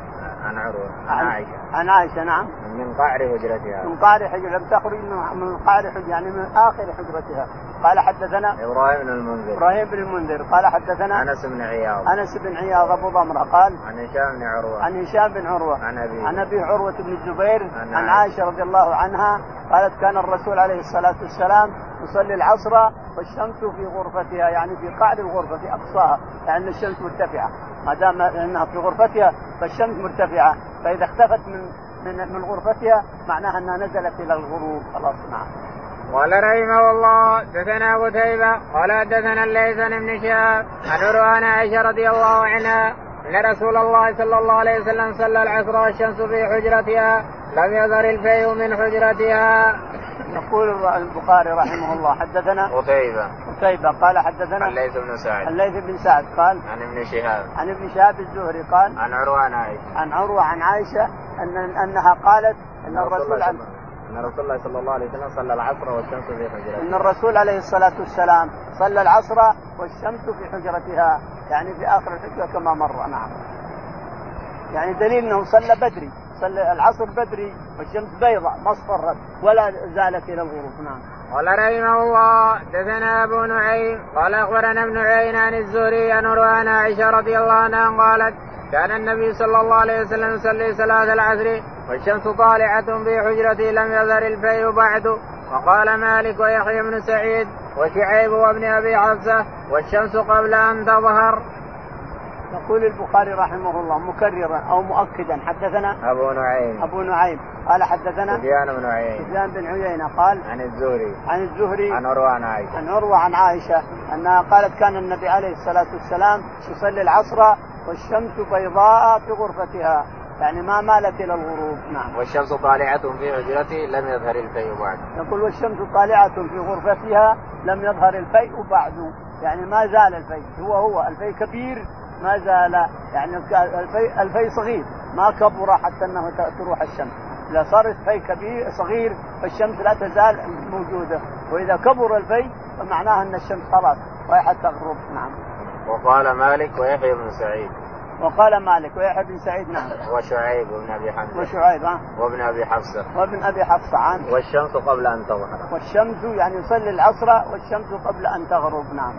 عن عروة. عن عائشة. عن عائشة نعم. من قعر حجرتها من قعر حجرتها لم تخرج من قعر حجرتها يعني من آخر حجرتها. قال حدثنا إبراهيم بن المنذر. إبراهيم بن المنذر. قال حدثنا أنس بن عياض. أنس بن عياض أبو ضمرة قال عن هشام بن عروة. عن هشام بن عروة. عن أبي. عن أبي عروة بن الزبير عن, عائشة. رضي الله عنها قالت كان الرسول عليه الصلاة والسلام يصلي العصر والشمس في غرفتها يعني في قعر الغرفة في أقصاها يعني الشمس مرتفعة. ما دام إنها في غرفتها فالشمس مرتفعة. فإذا اختفت من من من غرفتها معناها أنها نزلت إلى الغروب. خلاص نعم. قال رحمه الله دثنا قتيبة قال دثنا الليث بن شهاب عن عروان عائشة رضي الله عنها أن رسول الله صلى الله عليه وسلم صلى العصر والشمس في حجرتها لم يظهر الفيء من حجرتها. يقول البخاري رحمه الله حدثنا قتيبة. قتيبة قال حدثنا الليث بن سعد. الليث بن سعد قال عن ابن شهاب. عن ابن شهاب الزهري قال عن عروة عن عائشة. عن عروة عن عائشة أن أنها قالت أن الرسول أن رسول الله صلى الله عليه وسلم صلى العصر والشمس في حجرتها أن الرسول عليه الصلاة والسلام صلى العصر والشمس في حجرتها يعني في آخر الحجرة كما مر نعم يعني دليل أنه صلى بدري صلى العصر بدري والشمس بيضاء ما اصفرت ولا زالت إلى الغروب نعم. قال رحمه الله دثنا أبو نعيم قال أخبرنا ابن عيين عن الزهري عن عروان عائشة رضي الله عنها قالت كان النبي صلى الله عليه وسلم يصلي صلاة العصر والشمس طالعة في حجرته لم يظهر الفيء بعد. وقال مالك ويحيى بن سعيد وشعيب وابن أبي حفصة والشمس قبل أن تظهر. يقول البخاري رحمه الله مكررا أو مؤكدا. حدثنا أبو نعيم. أبو نعيم. قال حدثنا سفيان بن عيينه سفيان بن عيينة قال عن الزهري. عن الزهري. عن عروة عن عائشة. عن عروة عن عائشة أنها قالت كان النبي عليه الصلاة والسلام يصلي العصر والشمس بيضاء في غرفتها. يعني ما مالت إلى الغروب. نعم. والشمس طالعة في حجرته لم يظهر الفيء بعد. يقول والشمس طالعة في غرفتها لم يظهر الفيء بعد. يعني ما زال الفيء. هو هو. الفيء كبير ما زال. يعني الفي, الفي صغير. ما كبر حتى أنه تروح الشمس. إذا صار الفي كبير صغير فالشمس لا تزال موجودة. وإذا كبر الفي فمعناه أن الشمس خلاص رايحة تغرب. نعم. وقال مالك ويحيى بن سعيد. وقال مالك ويحيى بن سعيد نعم. وشعيب وابن أبي حمزة. وشعيب ها. وابن أبي حفصة. وابن أبي حفصة عن. والشمس قبل أن تظهر. والشمس يعني يصلي العصر والشمس قبل أن تغرب نعم.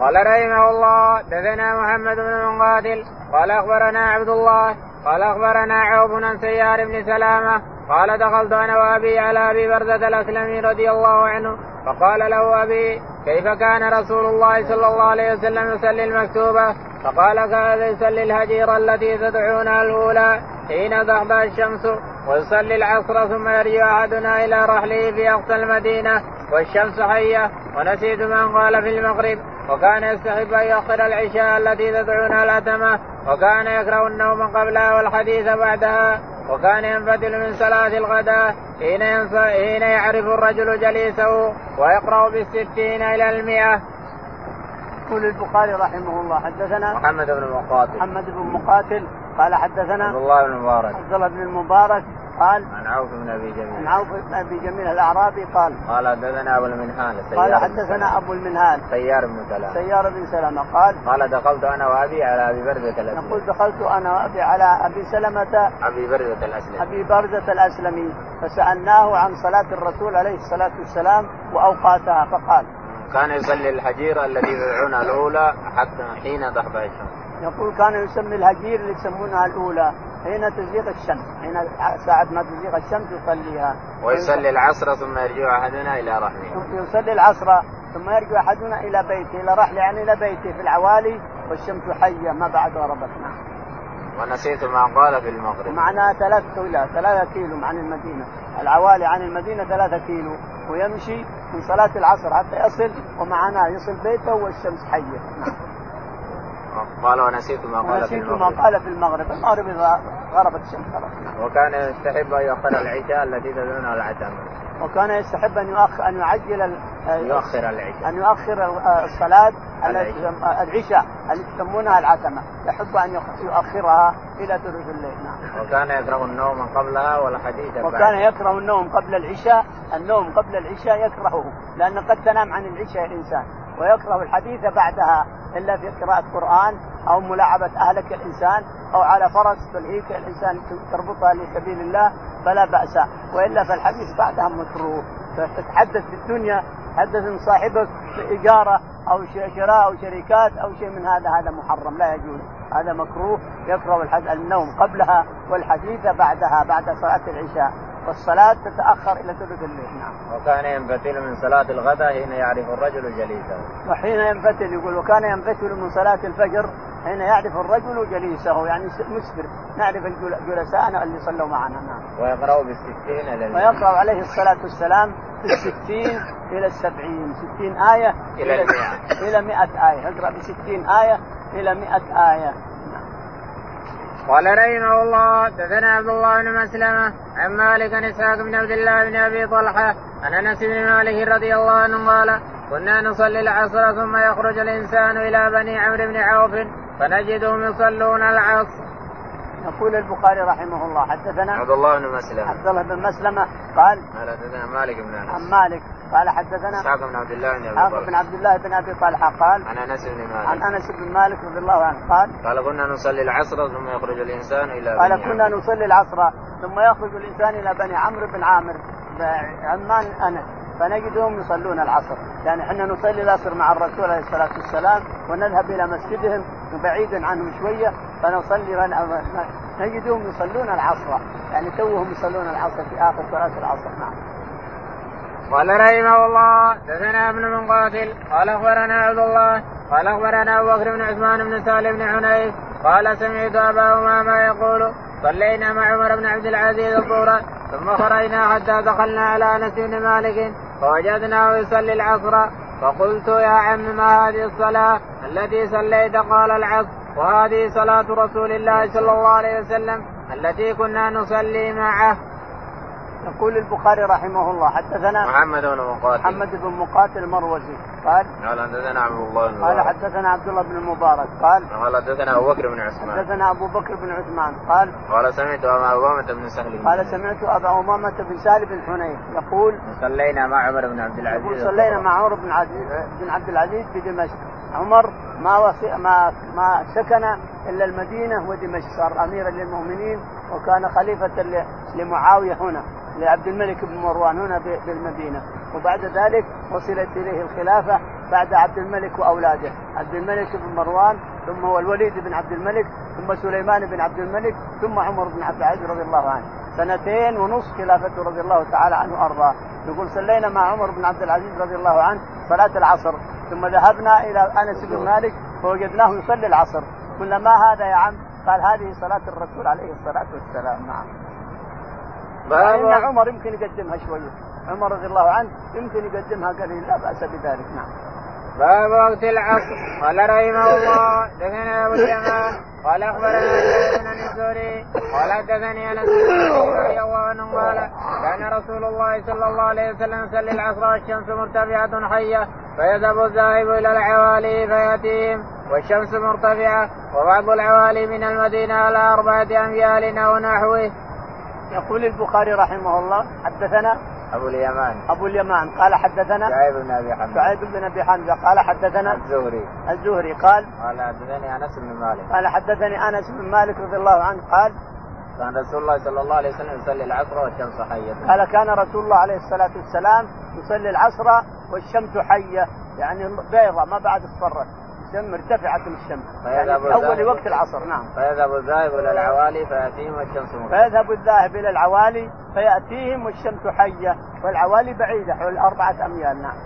قال رحمه الله دثنا محمد بن مقاتل قال أخبرنا عبد الله قال أخبرنا عوف عن سيار بن سلامة قال دخلت أنا وأبي على أبي برزه الأسلمي رضي الله عنه فقال له أبي كيف كان رسول الله صلى الله عليه وسلم يصلي المكتوبة؟ فقال كان يصلي الهجير التي تدعونها الأولى حين تخضع الشمس ويصلي العصر ثم يرجع أحدنا إلى رحله في أقصى المدينة والشمس حية ونسيت من قال في المغرب وكان يستحب أن يؤخر العشاء التي تدعونها الأتمة وكان يكره النوم قبلها والحديث بعدها. وكان ينفتل من صلاة الغداء حين حين يعرف الرجل جليسه ويقرأ بالستين إلى المئة. يقول البخاري رحمه الله حدثنا محمد بن مقاتل محمد بن مقاتل قال حدثنا عبد الله بن المبارك عبد الله بن المبارك قال عن عوف بن أبي جميل. عن عوف بن أبي جميل الأعرابي قال قال حدثنا أبو المنهال قال حدثنا أبو المنهال. سيار بن سلام سيار بن سلمة قال قال دخلت أنا وأبي على أبي برزه الأسلمي. يقول دخلت أنا وأبي على أبي سلمة أبي برزه الأسلمي. أبي برزه الأسلمي. فسألناه عن صلاة الرسول عليه الصلاة والسلام وأوقاتها فقال كان يصلي الحجيره التي يدعون الأولى حتى حين تطلع الشمس يقول كان يسمي الهجير اللي يسمونها الأولى. حين تزيغ الشمس حين ساعة ما تزيغ الشمس يصليها. ويصلي العصر ثم يرجع أحدنا إلى رحمه يصلي العصر ثم يرجع أحدنا إلى بيته إلى رحله يعني إلى بيته في العوالي والشمس حية ما بعد غربت. نعم. ونسيت ما قال في المغرب. معناها ثلاث كيلو ثلاثة كيلو عن المدينة. العوالي عن المدينة ثلاثة كيلو ويمشي من صلاة العصر حتى يصل ومعناه يصل بيته والشمس حية. نعم. قال ونسيت ما قال في المغرب ما قال في المغرب. المغرب إذا غربت الشمس خلاص. وكان يستحب أن يؤخر العشاء التي تدعونها العتمه وكان يستحب أن يؤخر أن يعجل يؤخر العشاء أن يؤخر الصلاة العشاء. التي يسمونها العتمة. يحب أن يؤخرها إلى ثلث الليل. نعم. وكان يكره النوم قبلها والحديث وكان يكره النوم قبل العشاء النوم قبل العشاء يكرهه لأن قد تنام عن العشاء الإنسان. ويكره الحديث بعدها إلا في قراءة قرآن أو ملاعبة أهلك الإنسان أو على فرس تلهيك الإنسان تربطها لسبيل الله فلا بأس. وإلا فالحديث بعدها مكروه فتتحدث في الدنيا تحدث من صاحبك اجاره أو شراء أو شركات أو شيء من هذا هذا محرم لا يجوز. هذا مكروه يكره النوم قبلها والحديث بعدها بعد صلاة العشاء. والصلاة تتأخر إلى ثلث الليل. نعم. وكان ينفتل من صلاة الغداء حين يعرف الرجل جليسه. وحين ينفتل يقول وكان ينفتل من صلاة الفجر حين يعرف الرجل جليسه يعني مسفر نعرف الجلساء اللي صلوا معنا. نعم. ويقرأ بالستين إلى ويقرأ عليه الصلاة والسلام بالستين إلى السبعين. ستين آية إلى المئة. إلى مئة آية. يقرأ بستين آية إلى مئة آية. قال رحمه الله دثنا عبد الله بن مسلمة عن مالك عن إسحاق بن عبد الله بن أبي طلحة عن أنس بن مالك رضي الله عنه قال كنا نصلي العصر ثم يخرج الإنسان إلى بني عمرو بن عوف فنجدهم يصلون العصر. يقول البخاري رحمه الله حدثنا عبد الله بن مسلمة. عبد الله بن مسلمة قال قال حدثنا مالك بن أنس. عن مالك قال حدثنا إسحاق بن عبد الله بن أبي طلحة. بن عبد الله بن أبي طلحة قال عن أنس بن مالك. عن أنس بن مالك رضي الله عنه قال قال كنا نصلي العصر ثم يخرج الإنسان إلى قال كنا نصلي العصر ثم يخرج الإنسان إلى بني عمرو بن عامر عمان أنس فنجدهم يصلون العصر. يعني إحنا نصلي العصر مع الرسول عليه الصلاة والسلام ونذهب إلى مسجدهم بعيدا عنهم شوية فنصلي نجدهم يصلون العصر. يعني توهم يصلون العصر في آخر صلاه العصر. نعم. قال رحمه الله دثنا ابن من قاتل قال أخبرنا عبد الله قال أخبرنا أبو بكر بن عثمان بن سالم بن حنيف قال سمعت أبا أمامة يقول صلينا مع عمر بن عبد العزيز الظهر ثم خرجنا حتى دخلنا على أنس بن مالك فوجدناه يصلي العصر فقلت يا عم ما هذه الصلاة التي صليت؟ قال العصر. وهذه صلاة رسول الله صلى الله عليه وسلم التي كنا نصلي معه. يقول البخاري رحمه الله حدثنا محمد بن مقاتل. محمد بن مقاتل المروزي. قال قال حدثنا عبد الله بن قال حدثنا عبد الله بن المبارك. قال قال حدثنا أبو بكر بن عثمان. حدثنا أبو بكر بن عثمان. قال قال سمعت أبا أمامة بن سهل. قال سمعت أبا أمامة بن سهل بن حنين يقول صلينا مع عمر بن عبد العزيز. يقول صلينا مع عمر بن بن عبد العزيز في دمشق. عمر ما وصي ما ما سكن إلا المدينة ودمشق صار اميرا للمؤمنين وكان خليفة لمعاوية هنا لعبد الملك بن مروان هنا بالمدينة. وبعد ذلك وصلت إليه الخلافة بعد عبد الملك وأولاده. عبد الملك بن مروان ثم هو الوليد بن عبد الملك ثم سليمان بن عبد الملك ثم عمر بن عبد العزيز رضي الله عنه. سنتين ونصف خلافته رضي الله تعالى عنه وأرضاه. يقول صلينا مع عمر بن عبد العزيز رضي الله عنه صلاة العصر. ثم ذهبنا إلى أنس بن مالك فوجدناه يصلي العصر. قلنا ما هذا يا عم؟ قال هذه صلاة الرسول عليه الصلاة والسلام. نعم. ان عمر يمكن يقدمها شوية عمر رضي الله عنه يمكن يقدمها قليل لا بأس بذلك. نعم. باب وقت العصر. قال رحمه الله دثنا أبو اليمان. قال أخبرنا بن الزهري. قال حدثني أنس رضي الله عنه قال كان رسول الله صلى الله عليه وسلم يصلي العصر والشمس مرتفعة حية فيذهب الذاهب إلى العوالي فيأتيهم والشمس مرتفعة وبعض العوالي من المدينة على أربعة أميال أو نحوه. يقول البخاري رحمه الله حدثنا أبو اليمان. أبو اليمان. قال حدثنا شعيب بن أبي حمزة. شعيب بن أبي حمزة. قال حدثنا الزهري. الزهري. قال قال حدثني أنس بن مالك. قال حدثني أنس بن مالك رضي الله عنه. قال كان رسول الله صلى الله عليه وسلم يصلي العصر والشمس حية. قال كان رسول الله عليه الصلاة والسلام يصلي العصر والشمس حية. يعني بيضة ما بعد اصفرت الشمس مرتفعة الشمس. يعني أول وقت العصر نعم. فيذهب الذاهب إلى العوالي فيأتيهم والشمس مرتفعة فيذهب الذاهب إلى العوالي فيأتيهم والشمس حية والعوالي بعيدة حول أربعة أميال نعم.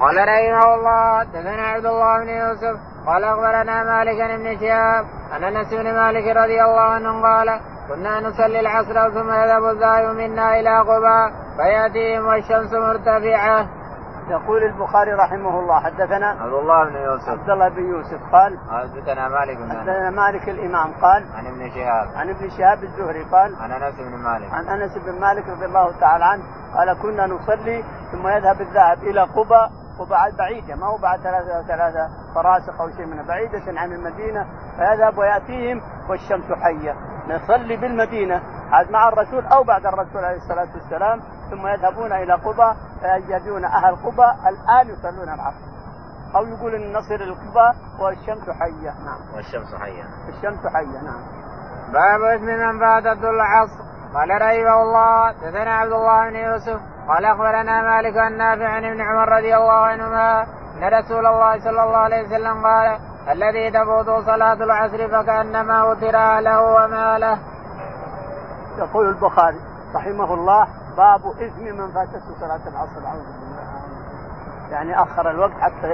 قال رحمه الله حدثنا عبد الله بن يوسف قال أخبرنا مالك بن شهاب ان أنس بن مالك رضي الله عنه قال كنا نصلي العصر ثم يذهب الذاهب منا إلى قباء فيأتيهم والشمس مرتفعة. يقول البخاري رحمه الله حدثنا عبد الله بن يوسف. عبد الله بن يوسف قال حدثنا مالك بن حدثنا مالك الإمام قال عن ابن شهاب. عن ابن شهاب الزهري قال عن أنس بن مالك. عن أنس بن مالك رضي الله تعالى عنه قال كنا نصلي ثم يذهب الذهب إلى قبى وبعد بعيدة ما هو بعد ثلاثة ثلاثة فراسخ أو شيء منها بعيدة عن المدينة فيذهب ويأتيهم والشمس حية. نصلي بالمدينة عاد مع الرسول أو بعد الرسول عليه الصلاة والسلام ثم يذهبون إلى قبى فيجدون أهل قبى الآن يصلون العصر أو يقول إن نصل القبى والشمس حية. نعم. والشمس حية. الشمس حية نعم. باب اسم من فاتته العصر. قال رحمه الله تثنى عبد الله بن يوسف قال أخبرنا مالك عن نافع عن ابن عمر رضي الله عنهما إن رسول الله صلى الله عليه وسلم قال الذي تفوت صلاة العصر فكأنما وتر أهله وماله. يقول البخاري رحمه الله باب إثم من فاتته صلاة العصر. أعوذ بالله يعني أخر الوقت حتى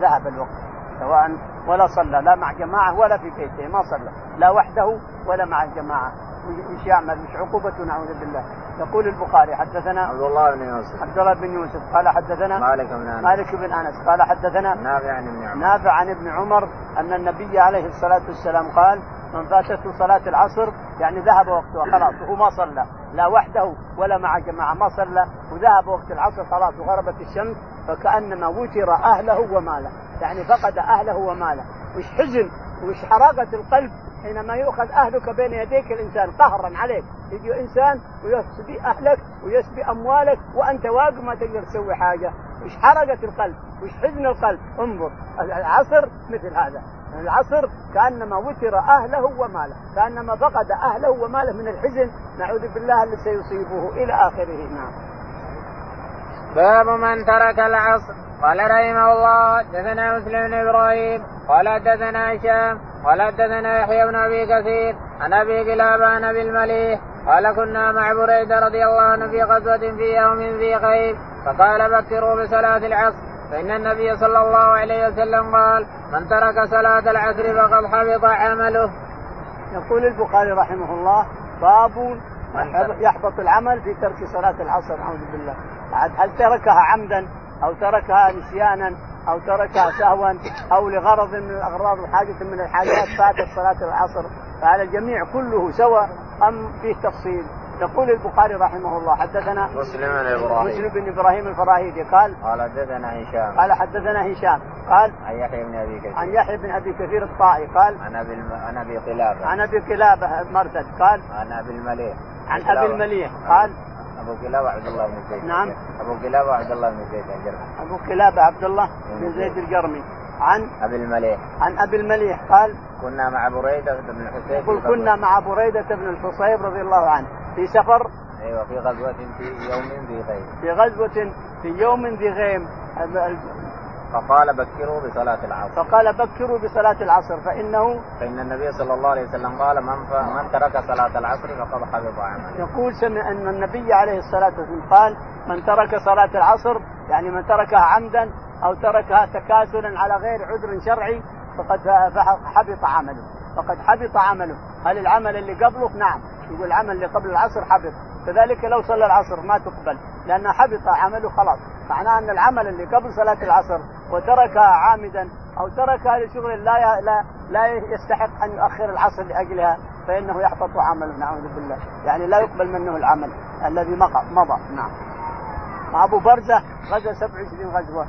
ذهب الوقت سواء ولا صلى لا مع جماعة ولا في بيته ما صلى لا وحده ولا مع الجماعة. إيش يعمل مش عقوبته نعوذ بالله. يقول البخاري حدثنا عبد الله بن يوسف. عبد الله بن يوسف. قال حدثنا مالك بن أنس. مالك بن أنس. قال حدثنا نافع عن ابن عمر. نافع عن ابن عمر أن النبي عليه الصلاة والسلام قال من فاتته صلاة العصر يعني ذهب وقتها خلاص وهو ما صلى. لا وحده ولا مع جماعة ما صلى. وذهب وقت العصر خلاص وغربت الشمس فكأنما وتر أهله وماله. يعني فقد أهله وماله. وش حزن وش حراقة القلب حينما يؤخذ أهلك بين يديك الإنسان قهرا عليك. يجي إنسان ويسبي أهلك ويسبي أموالك وأنت واقف ما تقدر تسوي حاجة. وش حرقه القلب؟ وش حزن القلب؟ انظر العصر مثل هذا. العصر كأنما وتر أهله وماله كأنما فقد أهله وماله من الحزن. نعوذ بالله الذي سيصيبه إلى آخره. نعم. باب من ترك العصر. قال رحمه الله دثنا مسلم بن إبراهيم قال دثنا هشام قال حدثنا يحيى بن أبي كثير عن أبي قلابه عن أبي المليح قال كنا مع بريدة رضي الله عنه في غزوة في يوم ذي خيب فقال بكروا بصلاة العصر فإن النبي صلى الله عليه وسلم قال من ترك صلاة العصر فقد حبط عمله. يقول البخاري رحمه الله باب يحبط العمل في ترك صلاة العصر نعوذ بالله هل تركها عمدا أو تركها نسيانا أو تركها سهوا أو لغرض من الاغراض وحاجه من الحاجات فاتت صلاه العصر فعلى الجميع كله سواء أم فيه تفصيل. يقول البخاري رحمه الله حدثنا مسلم بن إبراهيم. مسلم بن إبراهيم الفراهيدي قال قال حدثنا هشام. قال حدثنا هشام. قال عن يحيى بن أبي كثير. عن يحيى بن أبي كثير الطائي قال عن أبي الم... عن أبي قلابة. عن أبي قلابة مرتد قال عن أبي المليح. عن أبي المليح قال أبو قلابه عبد الله بن زيد. نعم. أبو قلابه عبد الله بن زيد الجرمي. أبو قلابه عبد الله بن زيد الجرمي. عن؟ أبي المليح. عن أبي المليح. قال؟ كنا مع بريدة بن الحصيب يقول كنا مع بريدة بن الحصيب رضي الله عنه. في سفر؟ أيوه في غزوة في يوم ذي غيم في غزوة في يوم ذي غيم فقال بكروا بصلاة العصر. فقال بكروا بصلاة العصر فإنه فإن النبي صلى الله عليه وسلم قال من ف... من ترك صلاة العصر فقد حبط عمله. يقول سمع أن النبي عليه الصلاة والسلام قال من ترك صلاة العصر يعني من تركها عمدا أو تركها تكاسلا على غير عذر شرعي فقد حبط عمله. فقد حبط عمله. هل العمل اللي قبله؟ نعم. يقول العمل اللي قبل العصر حبط. كذلك لو صلى العصر ما تقبل لأن حبط عمله خلاص. معناه أن العمل اللي قبل صلاة العصر وتركها عامدا أو تركها لشغل لا لا لا يستحق أن يؤخر العصر لأجلها فإنه يحبط عمله. نعوذ بالله. يعني لا يقبل منه العمل الذي مضى. نعم. أبو برزة غزا 27 غزوة.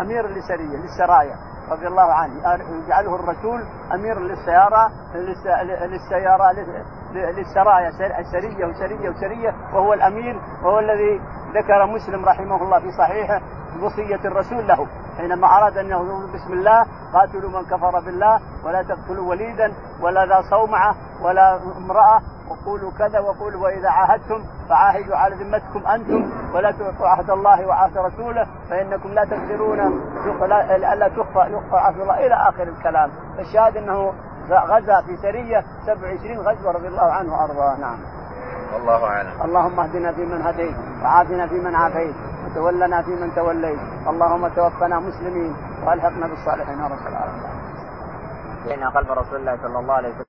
أمير لسرية للسرايا. رضي الله عنه. يجعله الرسول أمير للسيارة للسيارة للسرايا سرية وسرية وسرية وهو الأمير وهو الذي ذكر مسلم رحمه الله في صحيحه. وصية الرسول له. حينما أراد أن يقول بسم الله قاتلوا من كفر بالله ولا تقتلوا وليدا ولا ذا صومعة ولا امرأة. وقولوا كذا وقولوا وإذا عاهدتم فعاهدوا على ذمتكم أنتم ولا تعطوا عهد الله وعهد رسوله فإنكم لا تقدرون ألا تخفى يخفى عهد الله إلى آخر الكلام. فالشاهد أنه غزا في سرية 27 غزوة رضي الله عنه وأرضاه. نعم. والله أعلم. اللهم اهدنا فيمن هديت وعافنا فيمن عافيت. وتولنا فيمن توليت اللهم توفنا مسلمين وألحقنا بالصالحين يا رب العالمين. قلب رسول الله صلى الله عليه وسلم